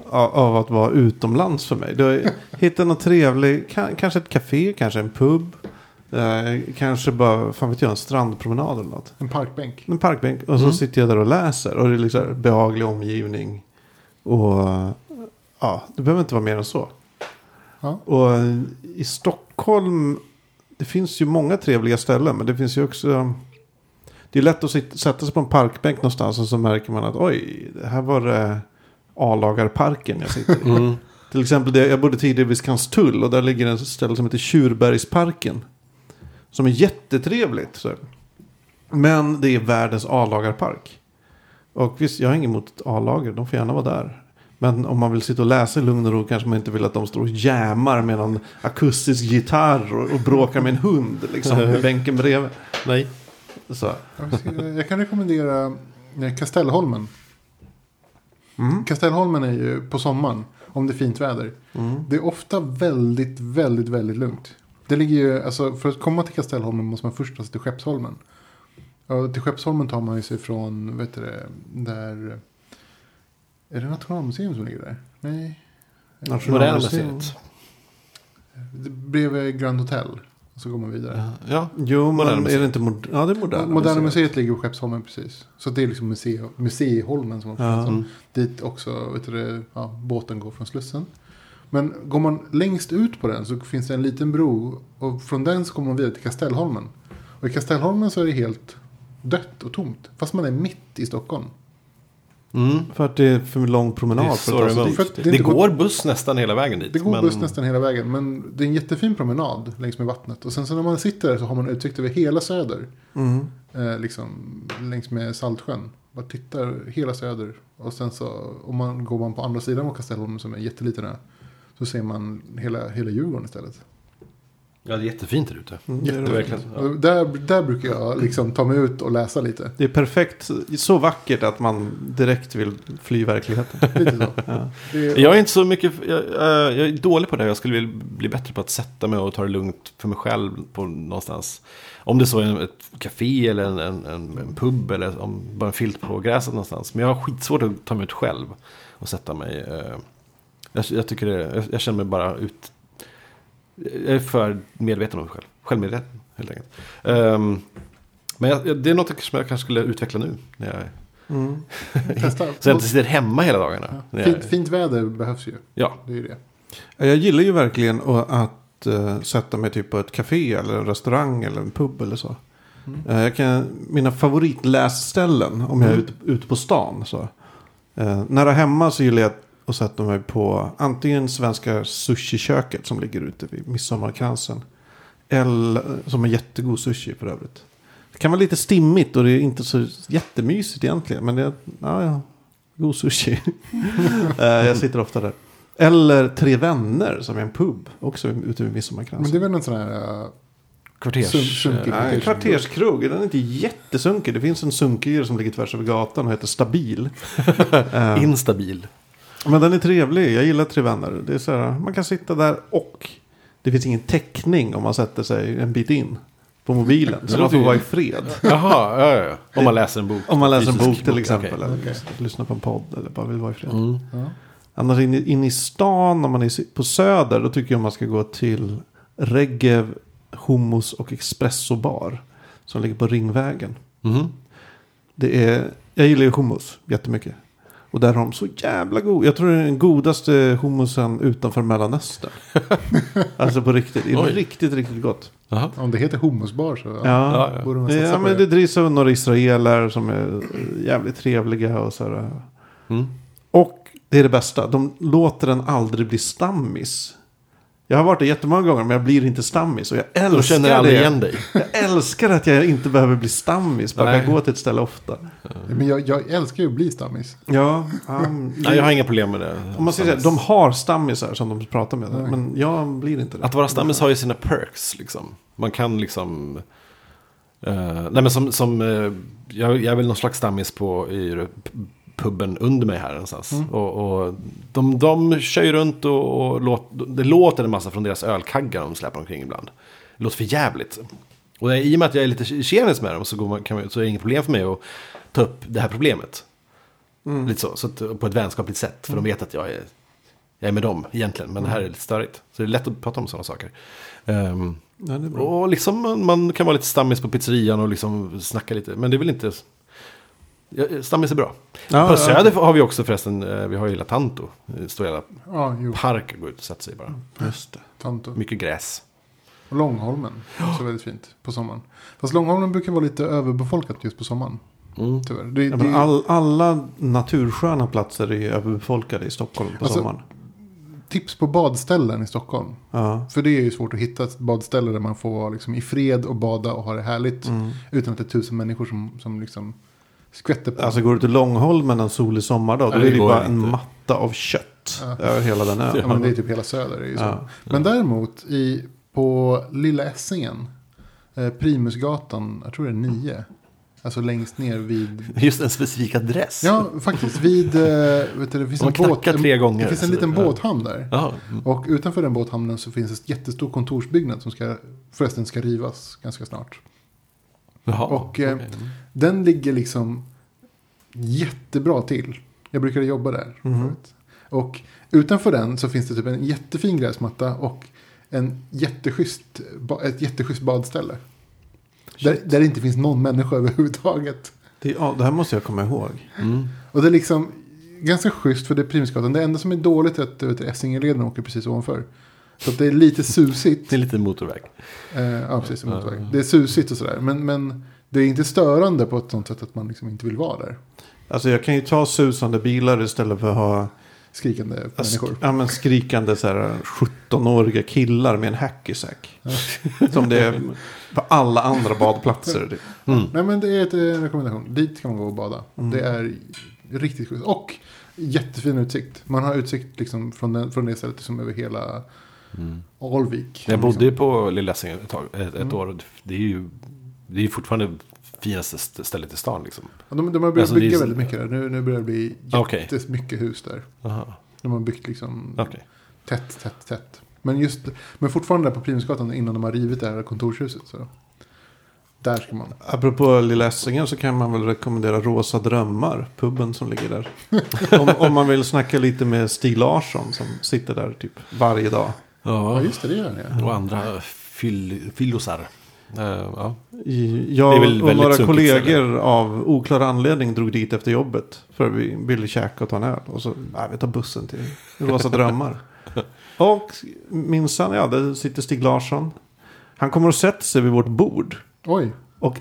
av, att vara utomlands för mig. Du hittar något trevligt, kan, kanske ett café, kanske en pub. Eh, kanske bara, fan vet jag, en strandpromenad eller något. En parkbänk. En parkbänk och så Mm. sitter jag där och läser. Och det är liksom behaglig omgivning. Och ja, det behöver inte vara mer än så. Ja. Och i Stockholm, det finns ju många trevliga ställen. Men det finns ju också, det är lätt att sitta, sätta sig på en parkbänk någonstans. Och så märker man att oj, det här var det A-lagarparken jag sitter i. Mm. Till exempel, jag bodde tidigare vid Skanstull och där ligger en ställe som heter Tjurbergsparken. Som är jättetrevligt. Så. Men det är världens A-lagarpark. Och visst, jag har inget emot A-lager, de får gärna vara där. Men om man vill sitta och läsa i lugn och ro kanske man inte vill att de står och jämar med någon akustisk gitarr och, och bråkar med en hund liksom i bänken bredvid. Nej. Så. Jag kan rekommendera eh, Kastellholmen. Mm. Kastellholmen är ju på sommaren, om det är fint väder. Mm. Det är ofta väldigt, väldigt, väldigt lugnt. Det ligger ju, alltså för att komma till Kastellholmen måste man först ta sig till Skeppsholmen. Och till Skeppsholmen tar man ju sig från, vet du det, där... Är det Nationalmuseum som ligger där? Nej. Moderna Nationalmuseum. museet. Det- Bredvid Grand Hotel. Och så går man vidare. Ja. Jo, Moderna men är museet. det inte moderna? Ja, det är moderna, Moderna museet ligger på Skeppsholmen precis. Så det är liksom muse, museiholmen som man Ja. Dit också vet du, det, ja, båten går från Slussen. Men går man längst ut på den så finns det en liten bro. Och från den så kommer man vidare till Kastellholmen. Och i Kastellholmen så är det helt dött och tomt. Fast man är mitt i Stockholm. Mm. För att det är för lång promenad Det för att ta det sig dit. Det är Det går buss nästan hela vägen dit. Det går men- buss nästan hela vägen. Men det är en jättefin promenad längs med vattnet. Och sen så när man sitter där så har man utsikt över hela söder. Mm. Eh, liksom längs med Saltsjön. Bara tittar hela söder. Och sen så om man går man på andra sidan av Kastellholmen som är en jätteliten ö. Så ser man hela, hela Djurgården istället. Ja, det är jättefint där ute. Mm. Ja. Där, där brukar jag liksom ta mig ut och läsa lite. det är perfekt, så vackert att man direkt vill fly verkligheten. Lite så. Ja. Är, Jag är inte så mycket, jag, eh, jag är dålig på det. Jag skulle vilja bli bättre på att sätta mig och ta det lugnt för mig själv på någonstans. Om det så är ett café eller en, en, en, en pub eller om bara en filt på gräset någonstans. Men jag har skitsvårt att ta mig ut själv och sätta mig. eh, Jag, jag tycker det, jag, jag känner mig bara ut. Jag är för medveten om mig själv. Självmedveten helt enkelt. Ehm, men jag, det är något som jag kanske skulle utveckla nu. När jag, Mm. så jag inte sitter hemma hela dagarna. Jag, Fint, fint väder behövs ju. ja. Det är ju det. Jag gillar ju verkligen att, eh, sätta mig typ på ett café eller en restaurang eller en pub eller så. Mm. Eh, jag kan, mina favoritläsställen om jag är Mm. ute, ute på stan. Så. Eh, nära hemma så gillar jag att sätta mig på antingen svenska sushiköket som ligger ute vid midsommarkransen. Eller, som är jättegod sushi för övrigt. Det kan vara lite stimmigt och det är inte så jättemysigt egentligen. Men det är, ja, ja, god sushi. Eh, jag sitter ofta där. Eller Tre Vänner som är en pub. Också ute vid Men midsommarkransen. det är väl någon sån här... äh, Kvarters... Sunk- sunkig Nej, en kvarterskrog. Den är inte jättesunkig. Det finns en sunkigare som ligger tvärs över gatan och heter Stabil. Eh, Instabil. Men den är trevlig. Jag gillar Tre Vänner. Det är så här, man kan sitta där och det finns ingen täckning om man sätter sig en bit in på mobilen. Så man får vara i fred. Jaha, ja, ja. Om man läser en bok. Om man läser en bok till bok, exempel. okej. Eller Okej. lyssnar på en podd. Eller bara vill vara i fred. Mm. Ja. Annars inne in i stan, om man är på söder, då tycker jag man ska gå till Regev Hummus och Espresso Bar. Som ligger på Ringvägen. Mhm. Det är, jag gillar ju hummus jättemycket. Och där har de så jävla god. Jag tror det är den godaste hummusen utanför Mellanöstern. alltså på riktigt. Det är Oj. riktigt, riktigt gott. Jaha. Om det heter hummusbar så Ja. Ja, ja. borde man Det, satsa ja, men det. det drivs av några israeler som är jävligt trevliga och så här. Mm. Och det är det bästa. De låter den aldrig bli stammis. Jag har varit det jättemånga gånger men jag blir inte stammis. Och jag älskar Då känner jag aldrig det. igen dig. Jag älskar att jag inte behöver bli stammis. Bara kan gå till ett ställe ofta. Men jag, jag älskar ju att bli stammis. Ja, um, Nej, jag har inga problem med det. Om man här, de har stammisar som de pratar med. Nej. Men jag blir inte det. Att vara stammis har ju sina perks liksom. Man kan liksom... eh, nej men som, som eh, jag, jag är väl någon slags stammis på i puben under mig här någonstans. Mm. Och, och de, de kör ju runt och, och låt, det låter en massa från deras ölkaggar de släpper omkring ibland. Det låter för jävligt. Och det, i och med att jag är lite tjenis med dem så, går man, man, så är det inget problem för mig att ta upp det här problemet. Mm. Lite så, så att, på ett vänskapligt sätt. För de vet att jag är, jag är med dem egentligen. Men det här är lite störigt. Så det är lätt att prata om sådana saker. Ehm, Ja, och liksom man, man kan vara lite stammis på pizzerian och liksom snacka lite. Men det är väl inte... Ja, Stammis är bra. Ja, på ja. Söder har vi också förresten, eh, vi har ju hela Tanto. Det står hela Ja, jo. park och gå ut och sätta sig bara. Just det. Tanto. Mycket gräs. Och Långholmen. Också väldigt fint på sommaren. Fast Långholmen brukar vara lite överbefolkat just på sommaren. Mm. Tyvärr. Det, Ja, det, men all, alla natursköna platser är överbefolkade i Stockholm på Alltså- sommaren. Tips på badställen i Stockholm. Ja. För det är ju svårt att hitta ett badställe där man får vara liksom i fred och bada och ha det härligt. Mm. Utan att det är tusen människor som, som liksom skvätter på. Alltså går du till Långholmen en solig sommardag, då Nej, är det ju bara en inte. matta av kött Ja. över hela den ön. ja, men det är typ hela söder. Är ju så. Ja. Men däremot i, på Lilla Essingen. Eh, Primusgatan, jag tror det är nio. Alltså längst ner vid Just en specifik adress. Ja, faktiskt. Vid, eh, vet du, det finns De en båt. tre en, gånger, Det finns en liten ja. båthamn där. Jaha. Mm. Och utanför den båthamnen så finns ett jättestor kontorsbyggnad som ska, förresten ska rivas ganska snart. Jaha. Och, eh. Mm. Den ligger liksom jättebra till. Jag brukade jobba där förut. Och utanför den så finns det typ en jättefin gräsmatta och en jätteschysst, ett jätteschysst badställe. Där, där det inte finns någon människa överhuvudtaget. Det, ja, det här måste jag komma ihåg. Mm. Och det är liksom ganska schysst för det är Primusgatan. Det enda som är dåligt är att Essingeleden åker precis ovanför. Så det är lite susigt. Det är lite motorväg. Eh, ja, precis. en motorväg. Ja. Det är susigt och sådär. Men, men det är inte störande på ett sånt sätt att man liksom inte vill vara där. Alltså jag kan ju ta susande bilar istället för att ha Skrikande människor. ja, men skrikande så här 17-åriga killar med en hacky-sack. Som det är på alla andra badplatser. typ. Mm. Nej men det är ett, eh, en rekommendation. Dit kan man gå och bada. Mm. Det är riktigt schysst. Och jättefin utsikt. Man har utsikt liksom från, den, från det stället liksom över hela Mm. Alvik. Jag bodde liksom. ju på Lilla Essingen ett, tag, ett, ett Mm. år. Det är ju det är fortfarande finaste st- stället i stan liksom. Ja, de, de har börjat Alltså, är bygga så- väldigt mycket där. Nu, nu börjar det bli Okej. jättemycket hus där. Aha. De har byggt liksom Okej. tätt, tätt, tätt. Men, just, men fortfarande där på Primusgatan innan de har rivit det här kontorshuset. Så. Där ska man. Apropå Lilla Essingen så kan man väl rekommendera Rosa Drömmar. Puben som ligger där. om, om man vill snacka lite med Stig Larsson som sitter där typ varje dag. Ja Ja, just det, det gör den ja. och andra fyll, fyllosar. Eh, ja. Jag och några kollegor av oklar anledning drog dit efter jobbet. För vi ville käka och ta en öl. Och så, nej, vi tar bussen till Rosa Drömmar. och minsann, ja, där sitter Stig Larsson. Han kommer och sätter sig vid vårt bord. Oj, Och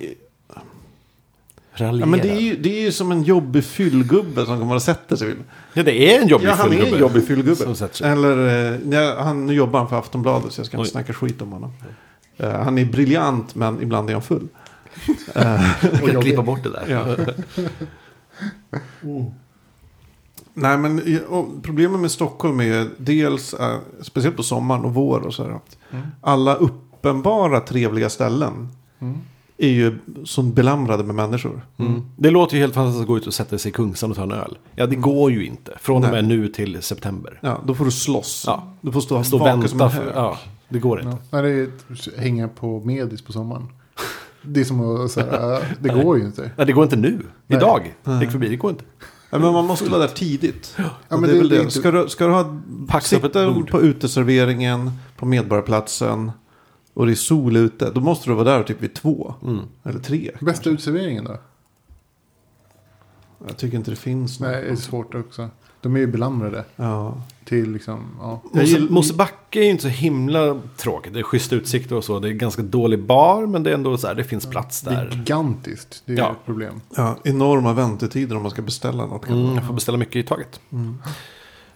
Raljera. ja, men det, är ju, det är ju som en jobbig fyllgubbe som kommer och sätter sig. Ja, det är en jobbig Ja, han är en jobbig fyllgubbe. Eller, eh, ja, han, nu jobbar han för Aftonbladet så jag ska inte Oj. snacka skit om honom. Eh, han är briljant men ibland är han full. Jag kan jobbig. klippa bort det där. Ja. Nej men och problemet med Stockholm är dels, eh, speciellt på sommaren och vår och så här, att Mm. alla uppenbara trevliga ställen Mm. Är ju så belamrade med människor. Mm. Det låter ju helt fantastiskt att gå ut och sätta sig i Kungsan och ta en öl. Ja, det går ju inte. Från och Nej. med nu till september. Ja, då får du slåss. Ja. Du får stå, Stå och vaken som vänta. en För, ja, det går inte. Ja. Nej, det är att hänga på medis på sommaren. Det är som att säga, det går ju inte. Nej, det går inte nu. Nej. Idag. Nej. Gick förbi. Det går inte. Ja, men man måste vara där tidigt. Ja, men det är det- väl det det. inte- Ska, du, ska du ha ett sitta bord. på uteserveringen på Medborgarplatsen och det är sol ute. Då måste du vara där typ vid två. Mm. Eller tre. Bästa utserveringen då? Jag tycker inte det finns något. Nej, det är svårt också. De är ju belamrade Ja. till liksom, ja. Mosebacke är ju inte så himla tråkigt. Det är schysst utsikt och så. Det är ganska dålig bar, men det är ändå så här, det finns plats Det är där. gigantiskt. Det är Ja. ett problem. ja, enorma väntetider om man ska beställa något. Mm, man- jag får beställa mycket i taget. Mm.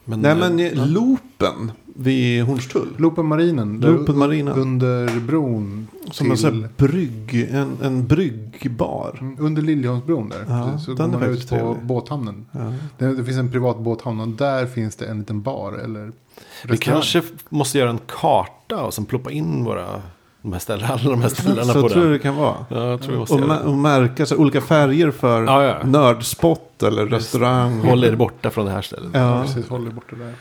Men, Nej men eh, eh, loopen vid Hornstull. Lopen Marinen. där Lopen Marinen. Under bron. Som en till- sån här brygg, en, en bryggbar. Mm, Under Liljeholmsbron där. Ja, så den går man ut på trevlig. båthamnen. Ja. Det, det finns en privat båthamn och där finns det en liten bar eller vi kanske måste göra en karta och sen ploppa in våra, de här ställena, alla de här ställena Så på tror jag den. det kan vara. Ja, Och, mä- och märka så, olika färger för Ja, ja. nördspot eller restaurang. Håll er borta från det här stället. Ja, precis. Håller borta där.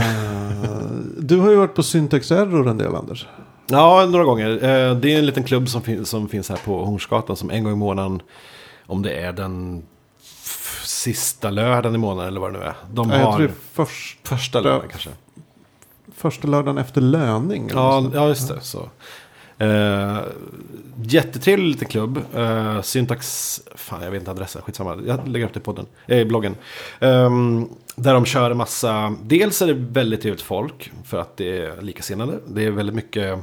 Eh, du har ju varit på Syntax Error en del Anders. Ja, några gånger. Eh, Det är en liten klubb som, fin- som finns här på Hornsgatan som en gång i månaden, om det är den sista lördagen i månaden eller vad det nu är. De Ja, jag har tror det är först, första lördagen kanske. första lördagen efter löning. Ja, ja just det. Så. Uh, jättetrevlig liten klubb. Uh, Syntax, fan jag vet inte adressen, skitsamma. Jag lägger upp det i podden, eh, bloggen. Ehm, där de kör en massa, dels är det väldigt trevligt folk för att det är likasinnade. Det är väldigt mycket,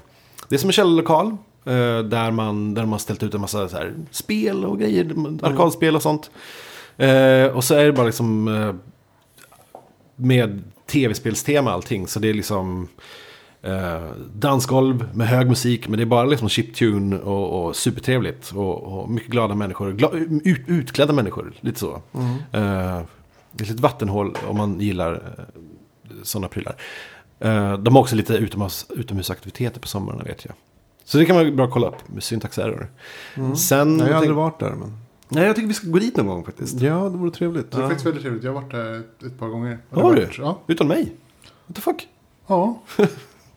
det är som en källarlokal. eh, där, man, där de har ställt ut en massa så här, spel och grejer, arkadspel och sånt. Eh, och så är det bara liksom eh, med tv-spelstema allting. Så det är liksom eh, dansgolv med hög musik. Men det är bara liksom chiptune och, och supertrevligt. Och, och mycket glada människor. Gla, ut, utklädda människor, lite så. Mm. Eh, det är ett litet vattenhål om man gillar eh, sådana prylar. Eh, de har också lite utomhus, utomhusaktiviteter på somrarna vet jag. Så det kan man bra kolla upp med Syntax Error. Mm. Sen... Jag har aldrig tänk- varit där. Men... Nej, jag tycker vi ska gå dit någon gång faktiskt. Ja, det vore trevligt. Det är faktiskt väldigt trevligt. Jag har varit där ett, ett par gånger. Det Har du? varit- Ja. Utan mig? What the fuck? ja.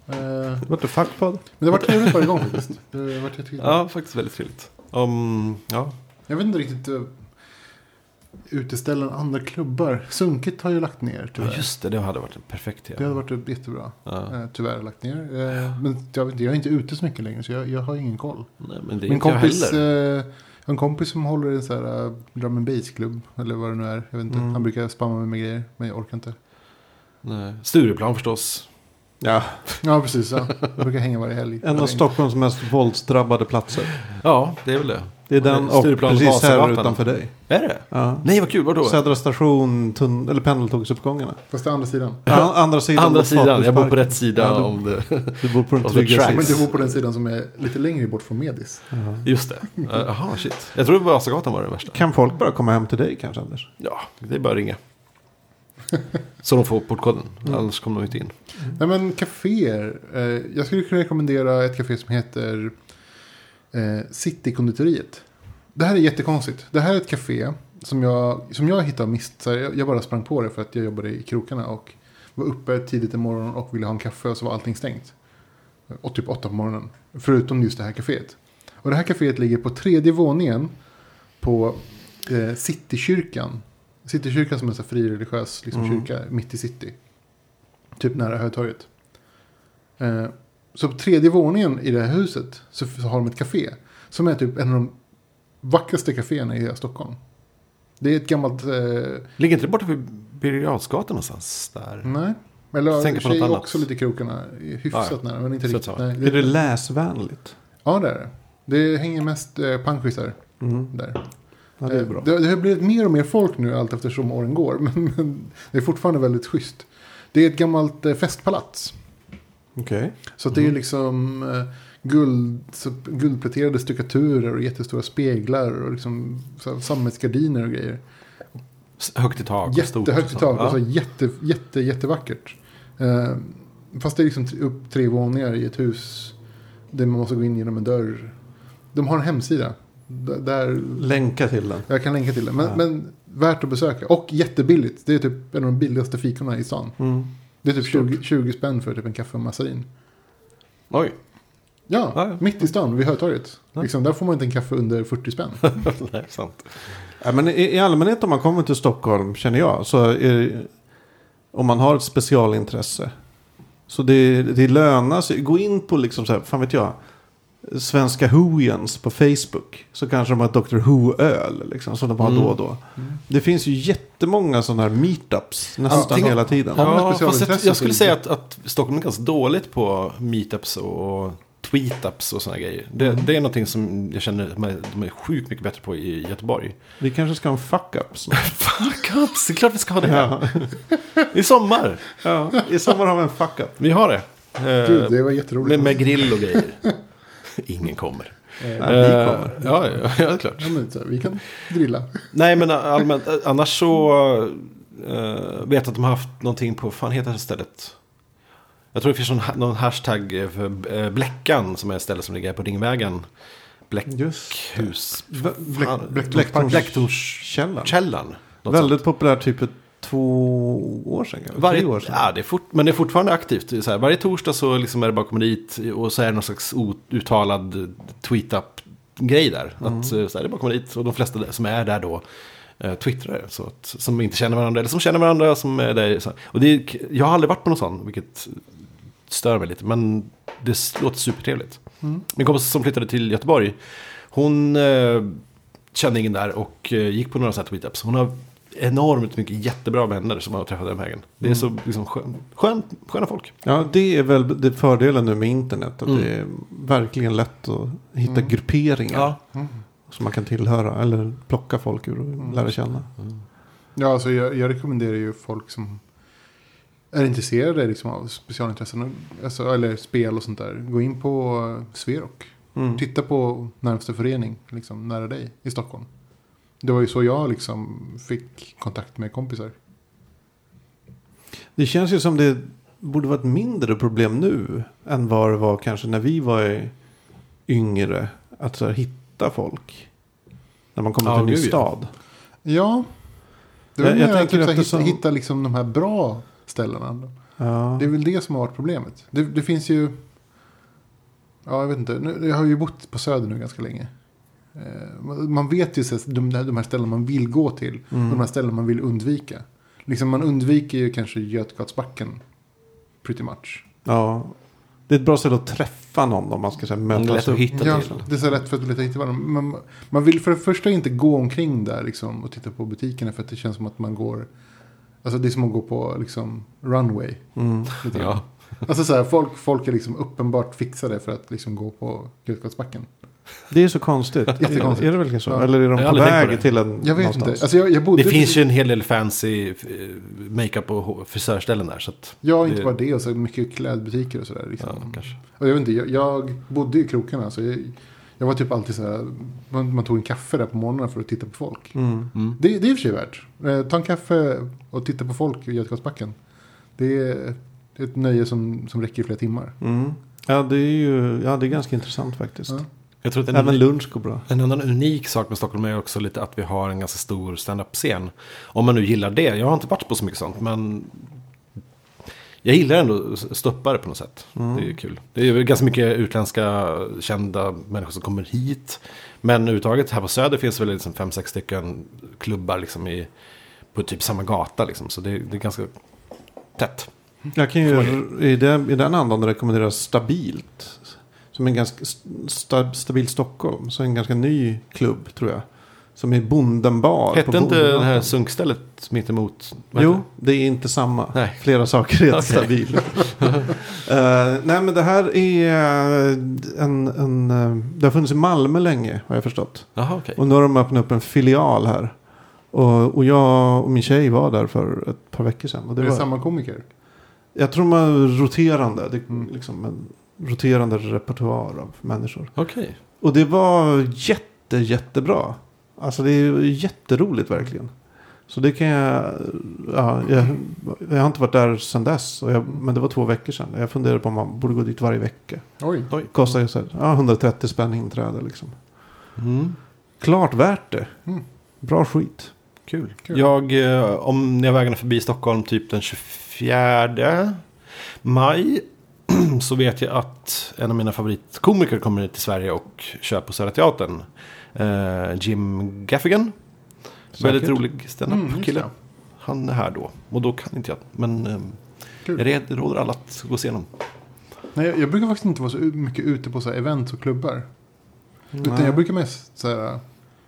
Eh, What the fuck pod? men det varit trevligt varje gång faktiskt. Det jättekul. Ja, faktiskt väldigt trevligt. Um, ja. Jag vet inte riktigt. Uh, uteställen, andra klubbar. Sunkigt har ju lagt ner tyvärr. ja, just det. Det hade varit en perfekt Det ja. hade varit jättebra. ja. Eh, tyvärr lagt ner. Eh, men jag, inte, jag är inte ute så mycket längre så jag, jag har ingen koll. Nej, men det är Min inte kompis, jag heller. eh, en kompis som håller i en sån här drum and bass klubb. Eller vad det nu är. Jag vet inte. Mm. Han brukar spamma mig med grejer. Men jag orkar inte. Nej. Stureplan förstås. Ja, Ja, precis. Ja. Jag brukar hänga varje helg. en av Stockholms mest våldsdrabbade platser. Ja, det är väl det. Det är den och precis här utanför dig. Är det? Ja. Nej, vad kul. Vadå? Södra station, tun- eller pendeltågsuppgångarna. Fast det är andra sidan. Ja, andra sidan. Andra sidan. Jag bor på rätt sida Ja, du- om det. Du bor på den trygga tracks. Men sidan. du bor på den sidan som är lite längre bort från Medis. Ja. Just det. Uh, Jaha, shit. Jag tror Vasagatan var det värsta. Kan folk bara komma hem till dig kanske Anders? Ja, det är bara att ringa. Så de får portkoden. Annars kommer de inte in. Nej men kaféer. Eh, jag skulle kunna rekommendera ett kafé som heter eh, Citykonditoriet. Det här är jättekonstigt. Det här är ett kafé som jag, som jag hittade mist. Så jag, jag bara sprang på det för att jag jobbade i krokarna och var uppe tidigt i morgonen och ville ha en kaffe och så var allting stängt. Och typ åtta på morgonen. Förutom just det här kaféet. Och det här kaféet ligger på tredje våningen på eh, Citykyrkan. Citykyrkan som är en frireligiös liksom, Mm. kyrka mitt i city. Typ nära Hötorget. Eh, så på tredje våningen i det här huset så, så har de ett café. Som är typ en av de vackraste kaféerna i hela Stockholm. Det är ett gammalt... Eh, Ligger inte det borta vid Birger någonstans? Där? nej. Eller Tänker i på något annat. också lite krokarna. Hyfsat Ja, nära men inte riktigt. Nej, Är det läsvänligt? Ja det är det. Det hänger mest eh, punkisar Mm. där. Ja, det är Eh, bra. Det, det har blivit mer och mer folk nu allt eftersom åren går. Men, men det är fortfarande väldigt schysst. Det är ett gammalt eh, festpalats. Okej. Så att det är liksom eh, guld, så, guldpläterade stuckaturer och jättestora speglar och liksom så sammetsgardiner och grejer. Högt i tak. Jättehögt i så. tak så Ja. jätte, jätte, jättevackert. Eh, fast det är liksom upp tre våningar i ett hus där man måste gå in genom en dörr. De har en hemsida. Där, Länka till den. jag kan länka till det. Men, Ja. men värt att besöka. Och jättebilligt. Det är typ en av de billigaste fikorna i stan. Mm. Det är typ 20, 20 spänn för typ en kaffe och massarin. Oj. Ja, Ja, ja. mitt i stan vid Hötorget. Ja. Liksom, där får man inte en kaffe under 40 spänn. Nej, sant. Ja, men i, I allmänhet om man kommer till Stockholm, känner jag, så det, om man har ett specialintresse. Så det, det lönar sig. Gå in på, liksom så här, fan vet jag, Svenska Whoians på Facebook. Så kanske de har Dr. Who-öl, liksom, som de har Mm. då och då. Det finns ju jättemånga sådana här meetups nästan Antingen- hela tiden. Ja, Ja, fast jag, jag skulle säga att, att Stockholm är ganska dåligt på meetups och tweetups och sådana grejer. Det, Mm. det är någonting som jag känner att de- är sjukt mycket bättre på i Göteborg. Vi kanske ska ha en fuck-up snart. Fuck ups, det är klart vi ska ha det. ja. I sommar. ja. I sommar har vi en fuck-up. Vi har det. Eh, Gud, det var jätteroligt. med, med grill och grejer. Ingen kommer. Eh, Ja, vi Eh, kommer. Ja, ja, ja, klart. ja, men, så vi kan grilla. Nej, men allmänt, eh, annars så uh, vet jag att de har haft någonting på, vad fan heter det stället? Jag tror det finns någon, någon hashtag för eh, Bläckan som är ett ställe som ligger på Ringvägen. Bläckhus. Bläck- Bläcktornskällan. Källan. något Väldigt sånt. populär typ två år sedan. kanske? Varje, år sedan. ja, det är fort, men det är fortfarande aktivt. Det är Så här, varje torsdag så liksom är det bara att komma dit och så är det någon slags outtalad tweet-up-grej där. Mm. Att, eh, så här, det är bara att komma dit och de flesta som är där då eh, twittrare. Så att, som inte känner varandra, eller som känner varandra. Som är där, så. Och det är, jag har aldrig varit på någon sån, vilket stör mig lite. Men det låter supertrevligt. Mm. Min kompis som flyttade till Göteborg, hon eh, kände ingen där och eh, gick på några sådana här tweetups. Hon har enormt mycket jättebra vänner som har träffat den vägen. Det är så liksom, skön, skön, sköna folk. Ja, det är väl det fördelen nu med internet. Att Mm. det är verkligen lätt att hitta Mm. grupperingar. Ja. Mm. Som man kan tillhöra. Eller plocka folk ur och Mm. lära känna. Ja, alltså jag, jag rekommenderar ju folk som är intresserade liksom, av specialintressen. Alltså, eller spel och sånt där. Gå in på Sverok. Mm. Titta på närmsta förening liksom, nära dig i Stockholm. Det var ju så jag liksom fick kontakt med kompisar. Det känns ju som det borde vara ett mindre problem nu. Än vad det var kanske när vi var yngre. Att så här, hitta folk. När man kommer Ja, till en ny stad. Ja. Det Jag- var jag mer tänker att typ, att här, som- hitta liksom, de här bra ställena. Ja. Det är väl det som har varit problemet. Det, det finns ju... Ja, jag vet inte. Nu, jag har ju bott på Söder nu ganska länge. Eh, man- vet ju så, de, här ställena man vill gå till. Mm. de här ställena man vill undvika. Liksom man undviker ju kanske Götgatsbacken. Pretty much. ja. Det är ett bra sätt att träffa någon om man ska säga, Det är mötas lätt att hitta Ja, till. det är så lätt för att leta hit varandra. Man, man vill för det första inte gå omkring där liksom, och titta på butikerna. För att det känns som att man går... Alltså det är som att gå på liksom, runway. Mm. Ja. Alltså så här, folk, folk är liksom uppenbart fixade för att liksom gå på Götgatsbacken. Det är så konstigt. Jättekonstigt. Är det verkligen så? Ja. Eller är de på väg till en Jag vet någonstans? inte. Alltså jag, jag bodde Det finns ju en hel del fancy eh, makeup och frisörställen där. Så att, Ja, inte det- bara det. Och så mycket klädbutiker och sådär. Liksom. ja, kanske. Och jag vet inte, jag, jag bodde i krokarna. Så jag, jag var typ alltid så här. Man, man tog en kaffe där på morgonen för att titta på folk. Mm. Mm. Det, det är i och för sig värt. Eh, ta en kaffe och titta på folk i Götgatsbacken. Det är ett nöje som, som räcker i flera timmar. Mm. Ja, det är ju ja, det är ganska intressant faktiskt. Ja. Jag tror att en, Även lunch går bra. en annan unik sak med Stockholm är också lite att vi har en ganska stor stand-up-scen. Om man nu gillar det. Jag har inte varit på så mycket sånt, men jag gillar ändå stoppare på något sätt. Mm. Det är kul. Det är ganska mycket utländska kända människor som kommer hit. Men överhuvudtaget här på Söder finns väl liksom fem, sex stycken klubbar liksom i, på typ samma gata. Liksom. Så det, det är ganska tätt. Jag kan ju i den, i den andan rekommendera Stabilt. Som en ganska sta, Stabilt Stockholm. Så en ganska ny klubb tror jag. Som är Bondenbar. på Hette inte det här sunkstället mittemot? vad Jo, heter det är inte samma. Nej. Flera saker är Okej. stabil. Eh, nej, men det här är eh, en, en... eh, det har funnits i Malmö länge, har jag förstått. det? Jaha, okej. Och nu har de öppnat upp en filial här. Och, och jag och min tjej var där för ett par veckor sedan. Och det Det är var, samma komiker. Jag tror man roterande. Det är Mm. liksom en roterande repertoar av människor. Okej. Och det var jätte, jättebra. Alltså det är jätteroligt verkligen. Så det kan jag, ja, jag, jag har inte varit där sedan dess. Och jag, men det var två veckor sedan. Jag funderade på om man borde gå dit varje vecka. Oj. Oj. Kostar ju så här, ja, 130 spänn inträde liksom. Mm. Klart värt det. Mm. Bra skit. Kul. Kul. Jag, eh, om jag vägarna förbi Stockholm typ den 24 maj. Så vet jag att en av mina favoritkomiker kommer till Sverige och kör på Södra Teatern. Eh, Jim Gaffigan. Väldigt Säkert. rolig Mm, just stand-up-kille. det. Han är här då. Och då kan inte jag. Men eh, jag råder alla att gå och se honom. Nej, jag, brukar faktiskt inte vara så mycket ute på så här event och klubbar. Utan Nej. jag brukar mest så här,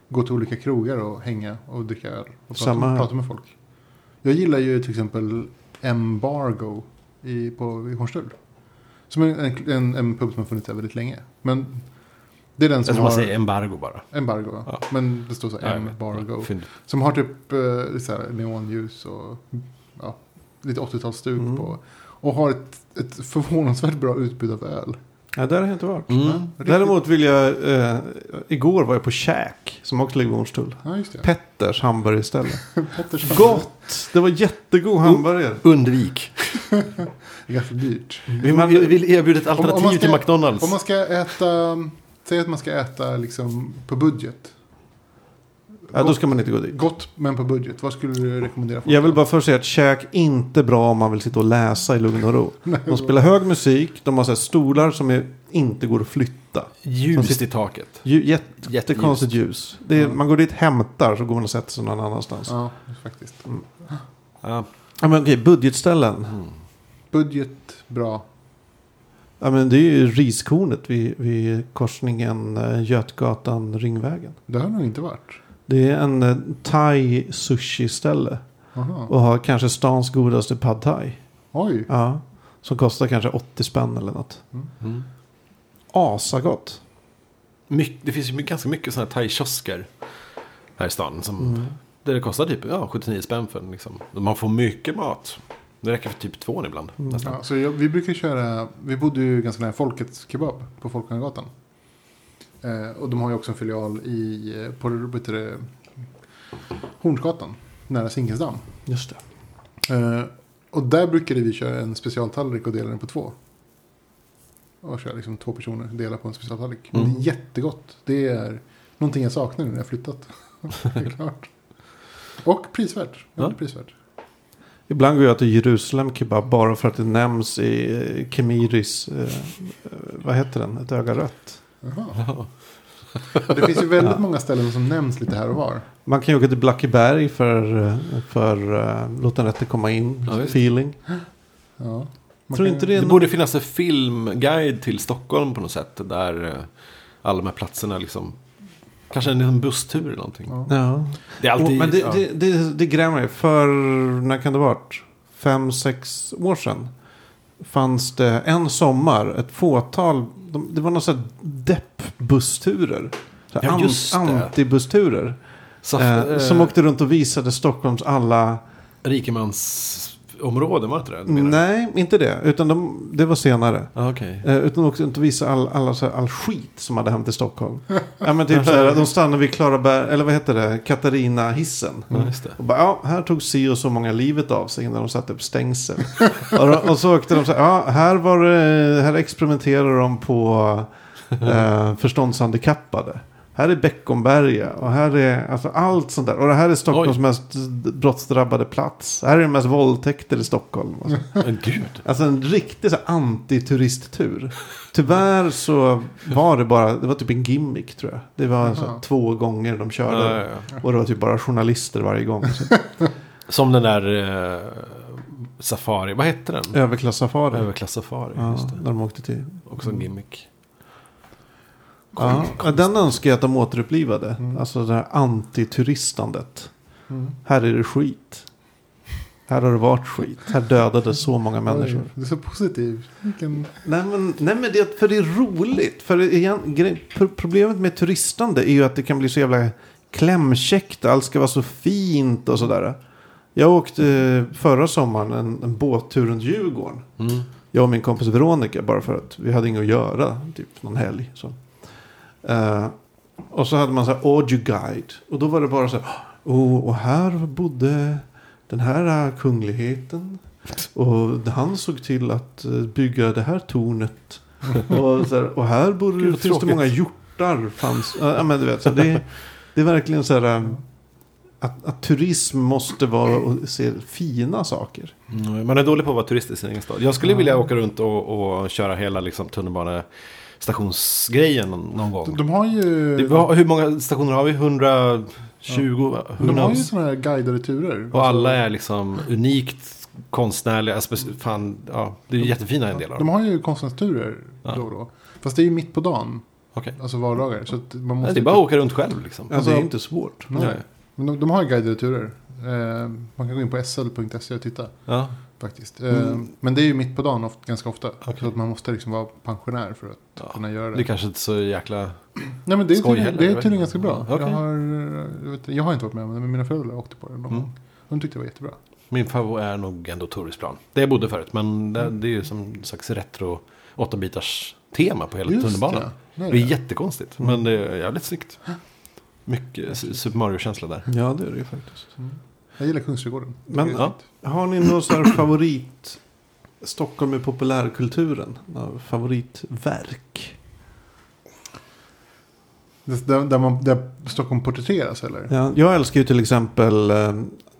gå till olika krogar och hänga och dricka öl. Och Samma prata med folk. Jag gillar ju till exempel Embargo i, på, i Hornstull. Som en, en, en pub som har funnits där väldigt länge. Men det är den som Jag tror man har... säger embargo bara. Embargo, ja. Ja. Men det står så Ja, här vet. Embargo. Fynd. Som har typ eh, så här, neonljus och ja, lite 80-talsstuk Mm. på. Och har ett, ett förvånansvärt bra utbud av öl. Ja, där har jag inte varit. Mm. Däremot vill jag, eh, igår var jag på Käk, som också ligger vid Hornstull. Ja, just det. Petters hamburgerställe. Pettersson. Gott! Det var jättegod hamburgare. Undvik. Det är ganska dyrt. Vi vi vill erbjuda ett Om- om alternativ man ska- till McDonalds. Om man ska äta, säg att man ska äta liksom på budget. Ja, då ska man inte gå dit. Gott men på budget. Vad skulle du rekommendera? folk? Jag vill bara först säga att käk inte bra om man vill sitta och läsa i lugn och ro. De spelar hög musik, de har så här stolar som är, inte går att flytta. Ljust i taket. Ju, jätte, jättekonstigt ljus. Det är, Ja. Man går dit, hämtar, så går man och sätter sig någon annanstans. Ja, Ja, faktiskt. Ja. men okej, budgetställen. Mm. Budget, bra. Ja, men det är ju riskornet vid, vid korsningen eh, Götgatan-Ringvägen. Det har nog inte varit. Det är en eh, thai sushi-ställe. Aha. Och har kanske stans godaste pad thai. Oj. Ja. Som kostar kanske 80 spänn eller något. Mm. Asagott. Mycket, det finns ju ganska mycket sådana här thai-kiosker här i stan. Som, Mm. Där det kostar typ ja, 79 spänn för liksom. Man får mycket mat. Det räcker för typ två ibland. Mm. Nästan. Ja, så jag, vi brukar köra, vi bodde ju ganska nära Folkets Kebab på Folkungagatan. Eh, och de har ju också en filial i, eh, på det, Hornsgatan, nära Zinkensdamm. Just det. Eh, och där brukade vi köra en specialtallrik och dela den på två. Och köra liksom två personer, dela på en specialtallrik. Mm. det är jättegott. Det är någonting jag saknar nu när jag har flyttat. det är klart. Och prisvärt. Ja. prisvärt. Ibland går jag till Jerusalem kebab bara för att det nämns i Kemiris, eh, eh, vad heter den, ett öga rött. Jaha. Det finns ju väldigt Ja. många ställen som nämns lite här och var. Man kan ju åka till Blackeberg för, för uh, låt den rätte komma in, Ja, feeling. Ja. Tror kan- inte det Det någon- borde finnas en filmguide till Stockholm på något sätt. Där eh, alla de här platserna liksom. Kanske en liten busstur eller någonting. Ja. Ja. Det är alltid... Och, men det, ja. det, det, det grämer mig. För, när kan det ha varit? Fem, sex år sedan. Fanns det en sommar, ett fåtal. De, det var sån här depp-bussturer. Så Ja, det. Antibussturer. Eh, eh, som åkte runt och visade Stockholms alla... Rikemansområden, var det inte det? Nej, inte det. Utan de, det var senare. Ah, Okej. Eh, utan också inte visa all, alla, här, all skit som hade hänt i Stockholm. ja, men typ så här, de stannade vid Klaraberg, eller vad heter det, Katarina-hissen. Ja, just det. Och bara, ja, här tog si och så många livet av sig innan de satte upp stängsel. och, då, och så åkte de så här, ja, här, var här experimenterar de på eh, förståndshandikappade. Här är Beckomberga och här är alltså allt sånt där. Och det här är Stockholms Oj. mest brottsdrabbade plats. Här är det mest våldtäkter i Stockholm. Alltså, Men gud. alltså en riktig så antituristtur. Tyvärr så var det bara, det var typ en gimmick tror jag. Det var så här, två gånger de körde. Ja, ja, ja. Och det var typ bara journalister varje gång. Så. Som den där eh, Safari. Vad hette den? Överklassafari. Överklass-safari. Ja, Just det. när de åkte till. Också en gimmick. Ja, ja, den önskar jag att de återupplivade. Mm. Alltså det här antituristandet. Mm. Här är det skit. Här har det varit skit. Här dödades så många människor. Oj, Du är så positiv. Vilken... Nej men, nej, men det, för det är roligt. För igen, grej, problemet med turistande är ju att det kan bli så jävla klämkäckt. Allt ska vara så fint och sådär. Jag åkte förra sommaren en, en båttur runt Djurgården. Mm. Jag och min kompis Veronica bara för att vi hade inget att göra. Typ någon helg. Så. Eh, och så hade man så här audio guide. Och då var det bara så här. Oh, och här bodde den här eh, kungligheten. Och han såg till att eh, bygga det här tornet. Och, så här, och här borde, Gud, finns det många hjortar. Fanns, ja, men du vet, så det, det är verkligen så här. Att, att turism måste vara och se fina saker. Mm, Man är dålig på att vara turist i sin egen stad. Jag skulle Ja. vilja åka runt och, och köra hela liksom, tunnelbanestationsgrejen någon, någon gång. De, de har ju... Det, hur många stationer har vi? 120? Who de har ju sådana här guidade turer. Och alla är liksom unikt konstnärliga. alltså, Fan, ja, det är jättefina en del av De dem. har ju konstnärsturer Ja. då och då. Fast det är ju mitt på dagen. Okej. Alltså vardagar. Så att man Nej, måste Det är bara att åka runt själv liksom. Ja, Alltså- det är inte svårt. Nej. Nej. Men de, de har ju guidade turer. Eh, man kan gå in på sl.se och titta Ja. Faktiskt. Eh, Mm. Men det är ju mitt på dagen ofta, ganska ofta. Okej. Så att man måste liksom vara pensionär för att Ja. kunna göra det. Det är kanske inte så jäkla... Nej men det är skoj tydligen, heller, det är tydligen ganska bra. Okej. Jag, har, eh, jag, vet, jag har inte varit med om det men mina föräldrar åkte på det någon Mm. gång. De tyckte det var jättebra. Min favorit är nog ändå Tourisplan. Det jag bodde förut. Men det, det är ju som en slags retro 8-bitars tema på hela tunnelbanan. det. Det är jättekonstigt. Men det är jävligt snyggt. Mycket Super Mario-känsla där. Ja, det är det ju faktiskt. Mm. Jag gillar Kungsträdgården. Men- Ja. Har ni någon sån här favorit Stockholm i populärkulturen? Favoritverk? Där, där, man, där Stockholm porträtteras eller? Ja, jag älskar ju till exempel eh,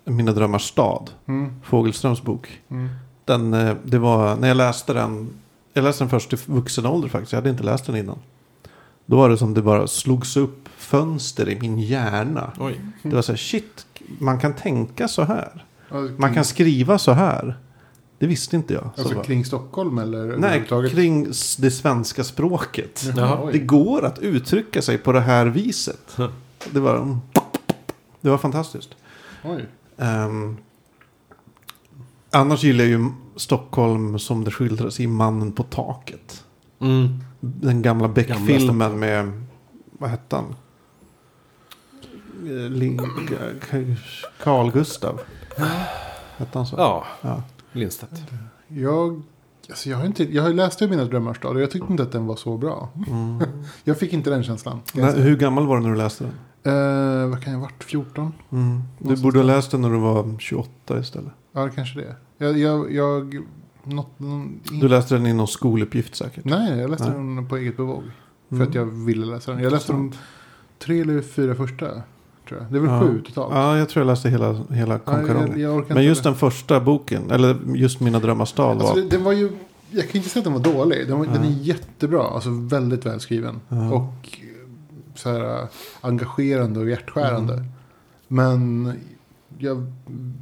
Mina drömmars stad. Mm, Fogelströms bok. mm. Den, eh, det var när jag läste den. Jag läste den först i vuxen ålder faktiskt. Jag hade inte läst den innan. Då var det som det bara slogs upp fönster i min hjärna. Oj. Det var så här, shit, man kan tänka så här. Alltså, Man kan skriva så här. Det visste inte jag. Så Alltså bara- kring Stockholm eller Nej, kring det svenska språket. Jaha. Det går att uttrycka sig på det här viset. Det var, det var fantastiskt. Oj. Ehm, annars gillar jag ju Stockholm som det skildras i Mannen på taket. Mm. Den gamla Beck-filmen med, vad hette han? Eh, Carl Gustav. Hette han så? Ja, Ja. Lindstedt. Jag, alltså jag, har inte, jag har läst Mina drömmars stad och jag tyckte inte att den var så bra. Mm. Jag fick inte den känslan. Nej, hur gammal var du när du läste den? Eh, vad kan jag ha varit? 14? Mm. Du borde ha läst den när du var 28 istället. Ja, kanske det. Jag, jag, jag något, någon, in, Du läste den i någon skoluppgift säkert. Nej, jag läste Nej. den på eget bevåg. För Mm. att jag ville läsa den. Jag läste de tre eller fyra första. Tror jag. Det är väl Ja. sju totalt. Ja, jag tror jag läste hela, hela Ja, Konkarongen. Men just den första boken, eller just Mina drömmars stad Alltså, var... den var ju, jag kan inte säga att den var dålig. Den, var, den är Ja. jättebra. Alltså väldigt välskriven. Ja. Och eh, så här, äh, engagerande och hjärtskärande. Mm. Men jag,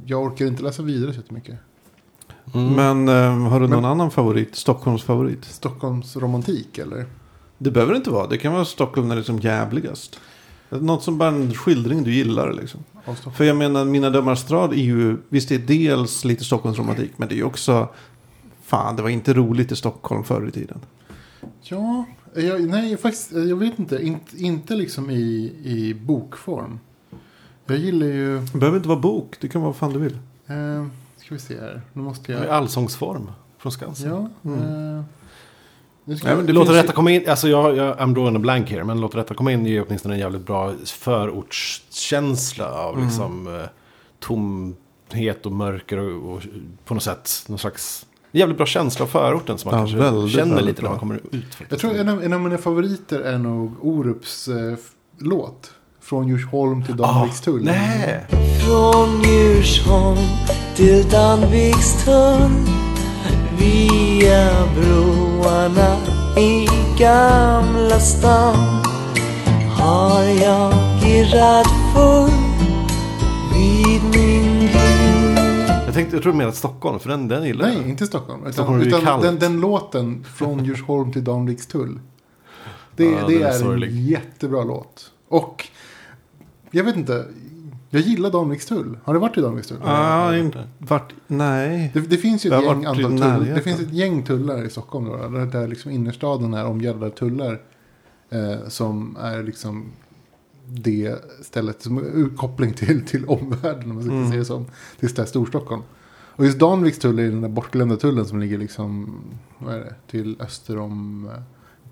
jag orkar inte läsa vidare så mycket. Mm. Men eh, har du någon Men- annan favorit? Stockholms favorit? Stockholms romantik eller? Det behöver det inte vara. Det kan vara Stockholm när det är som jävligast. Något som bara en skildring du gillar liksom. För jag menar, Mina drömmars stad är ju... Visst, det är dels lite Stockholms romantik. Men det är ju också... Fan, det var inte roligt i Stockholm förr i tiden. Ja, jag, nej faktiskt. Jag vet inte. Inte, inte liksom i, i bokform. Jag gillar ju... Det behöver inte vara bok. Det kan vara vad fan du vill. Eh, ska vi se här. Nu måste I jag... allsångsform från Skansen. Ja. Mm. Eh, Nej, men det Låter finns detta komma in, alltså jag, jag I'm drawing a blank here, men låter detta komma in ger åtminstone en jävligt bra förortskänsla av Mm. liksom eh, tomhet och mörker och, och på något sätt någon slags jävligt bra känsla av förorten som man Ja, kanske väldigt, känner väldigt lite när man bra. kommer ut. faktiskt. Jag tror en av, en av mina favoriter är nog Orups eh, låt. Från Djursholm till Danvikstull. Nej! Från Djursholm till Danvikstull Via broarna i Gamla stan Har jag irrat full vid min Jag tänkte, jag tror mer att Stockholm, för den, den gillar jag. Nej, inte Stockholm. Utan, Stockholm utan kallt. den, den låten från Djursholm till Danvikstull. Det, Ja, det den är är, sorglig. en jättebra låt. Och jag vet inte. Jag gillar Danvikstull. Har du varit i Danvikstull? Ah, jag inte vart... Nej. Det, det finns ju ett har gäng, antal tull, det finns ett gäng tullar i Stockholm. Då, där, där liksom innerstaden är omgärdad av tullar. Eh, som är liksom det stället som är koppling till, till omvärlden. Om man ska Mm. se det som. Till det Storstockholm. Och just Danviks tull är den där bortglömda tullen som ligger liksom. Vad är det? Till öster om. eh,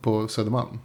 På Södermalm.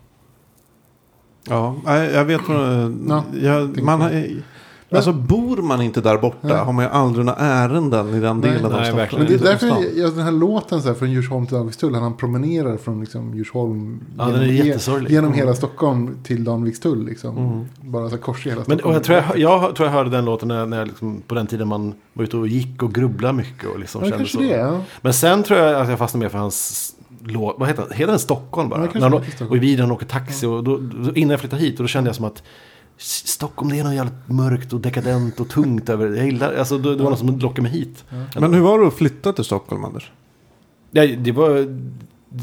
Ja, nej, jag vet vad... Ja, man jag. Har, alltså bor man inte där borta Nej. har man ju aldrig några ärenden i den Nej. delen av Nej, Stockholm. verkligen. Men det är därför jag, den här låten så här, från Djursholm till Danvikstull. Han promenerar från liksom Djursholm. Ja, den är ge- jättesorglig. Genom hela Stockholm till Danvikstull. Liksom. Mm. Bara så här kors i hela Men Stockholm. och jag, tror jag, jag tror jag hörde den låten när, när jag liksom, på den tiden man var ute och gick och grubblade mycket. Och liksom Ja, kände så. det. Ja. Men sen tror jag att jag fastnade mer för hans låt. Vad heter den? Heter den Stockholm bara? Ja, han, Stockholm. och i videon åker taxi. Och då, då, innan jag flyttade hit. Och då kände jag som att Stockholm det är något jävligt mörkt och dekadent och tungt över. Jag gillar, alltså, det, det var något som lockade mig hit. Men hur var det att flytta till Stockholm, Anders? Ja, det var...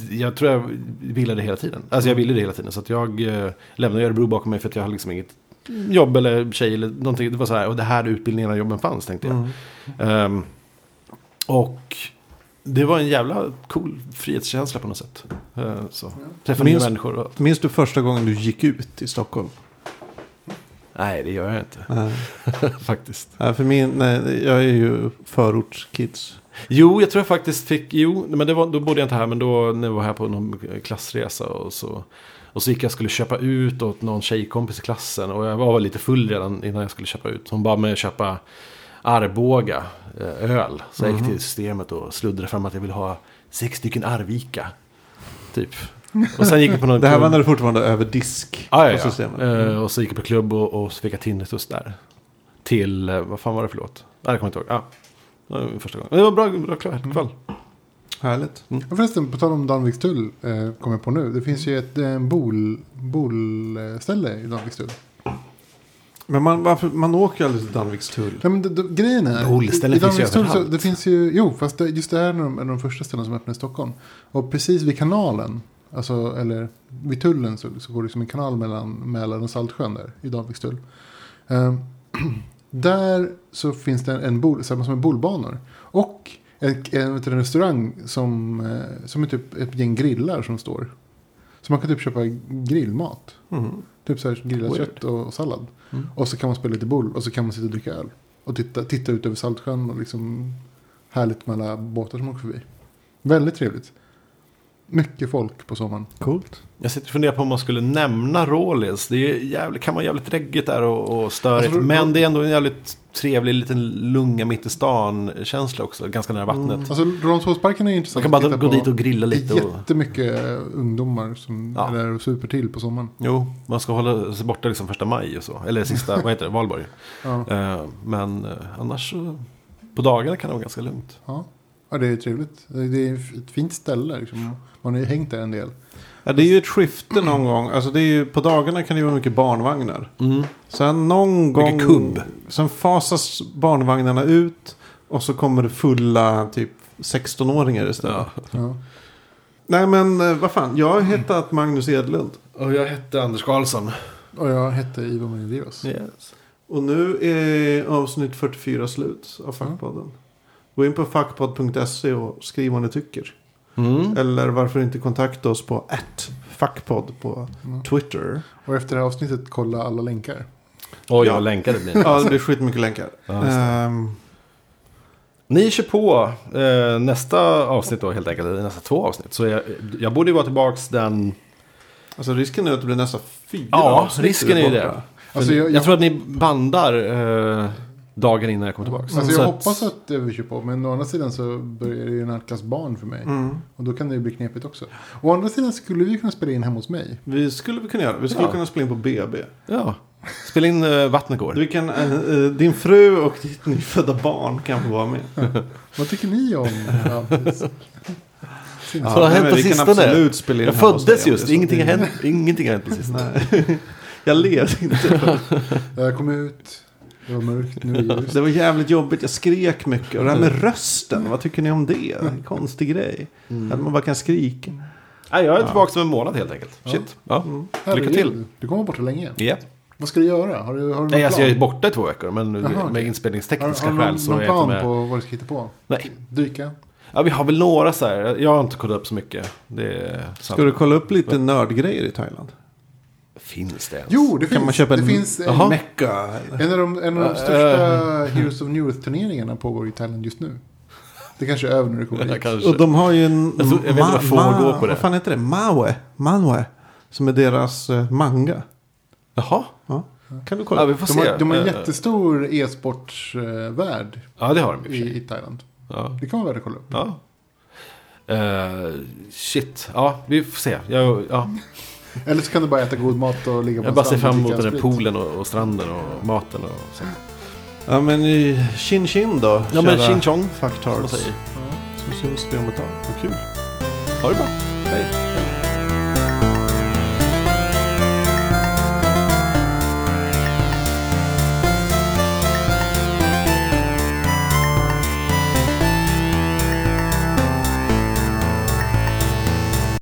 Jag tror jag ville det hela tiden. Alltså jag ville det hela tiden. Så att jag eh, lämnade Örebro bakom mig för att jag hade liksom inget jobb eller tjej eller någonting. Det var så här, och det här utbildningarna och jobben fanns tänkte jag. Mm. Ehm, och det var en jävla cool frihetskänsla på något sätt. Uh, så. Träffa nya Minns- människor. Och, Minns du första gången du gick ut i Stockholm? Nej, det gör jag inte Nej. faktiskt. Nej, för min, nej, jag är ju förortskids. Jo, jag tror jag faktiskt fick, jo, men det var, då bodde jag inte här, men då när jag var här på någon klassresa och så. Och så gick jag och skulle köpa ut åt någon tjejkompis i klassen. Och jag var lite full redan innan jag skulle köpa ut. Hon bad mig köpa Arboga eh, öl. Så jag gick till systemet och sluddrade fram att jag ville ha sex stycken Arvika. Typ. Och sen gick jag på någon Det här klubb. var när du fortfarande över disk Ja, ja, på systemet. ja. Eh, och så gick jag på klubb och, och så fick jag tinnitus där. Till, eh, vad fan var det för låt? Nej, det kommer jag inte ihåg. Ja, det var min första gång. Men Det var bra, bra kväll. kväll. Härligt. Och förresten, på tal om Danvikstull, eh, kommer jag på nu. Det finns ju ett eh, bol, bolställe i Danvikstull. Men man, varför, man åker ju aldrig till Danvikstull. Ja, men det, det, grejen är... Bolställen i finns ju Danvikstull så- överallt. Det finns ju, jo, fast det, just det här är en av de- första ställena som öppnar i Stockholm. Och precis vid kanalen, alltså, eller vid tullen så, så går det liksom en kanal mellan Mälaren och Saltsjön där, i Danvikstull. Ehm, där så finns det en, en bol, samma som är bolbanor. Och en, en, en restaurang som, eh, som är typ ett gäng grillar som står. Så man kan typ köpa grillmat. Mm. Typ så här grillat Weird. kött och, och sallad. Mm. Och så kan man spela lite boll och så kan man sitta och dricka öl. Och titta, titta ut över Saltsjön och liksom härligt med alla båtar som åker förbi. Väldigt trevligt. Mycket folk på sommaren. Coolt. Jag sitter och funderar på om man skulle nämna Rålis. Det är jävligt, kan vara jävligt reggigt där och, och störigt. Alltså, men det är ändå en jävligt trevlig liten lunga mitt i stan-känsla också. Ganska nära vattnet. Alltså Rålambshovsparken är Man intressant kan bara gå på. dit och grilla Det lite. är Och, jättemycket eh, ungdomar som Ja. är där och super till på sommaren. jo, man ska hålla sig borta liksom första maj och så. Eller sista, vad heter det, valborg. Ja. Eh, men eh, annars så, på dagarna kan det vara ganska lugnt. Ja. Ja, det är trevligt. Det är ett fint ställe. Liksom. Man har ju hängt där en del. Ja, det är ju ett skifte någon gång. Alltså det är ju, på dagarna kan det vara mycket barnvagnar. Mm. Sen någon gång... Mycket kubb. Sen fasas barnvagnarna ut. Och så kommer det fulla typ 16-åringar istället. Ja. Ja. Nej men eh, vad fan. Jag har hetat Magnus Edlund. Och jag hette Anders Karlsson. Och jag hette Ivo Marindios. Yes. Och nu är avsnitt 44 slut av Fackpodden. Gå in på fackpodd.se och skriv vad ni tycker. Mm. Eller varför inte kontakta oss på fackpodd på Mm. Twitter. Och efter det här avsnittet kolla alla länkar. Oj, Ja. vad länkade det blir. Ja, det blir skitmycket länkar. Ja. Ehm, Ni kör på eh, nästa avsnitt då helt enkelt, nästa två avsnitt. Så jag, jag borde ju vara tillbaks den... alltså risken är att det blir nästan fyra Ja, avsnitt risken är ju det. Alltså, jag, jag- jag tror att ni bandar eh, dagen innan jag kommer tillbaks. Alltså Så jag att- hoppas att vi kör på. Men å andra sidan så börjar det ju nalkas barn för mig. Mm. Och då kan det ju bli knepigt också. Å andra sidan skulle vi kunna spela in hemma hos mig. Vi skulle vi kunna göra. Vi skulle Ja. kunna spela in på BB. Ja, spela in uh, Vattnet går. Kan, eh, eh, din fru och ditt nyfödda barn kan få vara med. Vad tycker ni om? Så vad har hänt på sistone? Jag föddes just, så. ingenting har hänt, ingenting har hänt precis. Nej. Jag ler inte. Jag kom ut, det var mörkt, nu är det var jävligt jobbigt. Jag skrek mycket. Och det här med rösten. Vad tycker ni om det? En konstig grej. Att man bara kan skrika. Nej, jag är tillbaka om en månad helt enkelt. Shit. Ja. Lycka Herregud, till. Du kommer borta länge. Ja. Vad ska du göra? Har du, har du Nej, alltså jag är borta i två veckor, men Jaha, med okej. inspelningstekniska har, har du skäl någon, så någon plan med. på vad du ska hitta på? Nej. Dyka? Ja, vi har väl några så här. Jag har inte kollat upp så mycket. Det är sant. Ska du kolla upp lite nördgrejer i Thailand? Finns det ens? Jo, det Kan finns. man köpa det en finns en, Jaha. mecka? en av de, en av de största Heroes of New Earth-turneringarna pågår i Thailand just nu. Det kanske är över när du kommer dit. kanske. Och de har ju en... Jag tror- jag vet inte vad får på det. Vad fan heter det? Maue? Manwe? Som är deras eh, manga. Jaha. Ja. Kan du kolla? Ja, vi får De se. har, de har en Eh, jättestor e-sportsvärld Ja, det har de i i, i Thailand. Ja. Det kan vara värt att kolla upp. ja. Eh, shit. Ja, vi får se. Jag, ja. Eller så kan du bara äta god mat och ligga på jag en bara ser fram emot den där poolen och, och stranden och maten och så. Ja men eh, chin chin då. Ja, men kära ching chong. Fucktards. Som man säger. Så syns vi om ett tag. Vad kul. Ha det bra. Hej.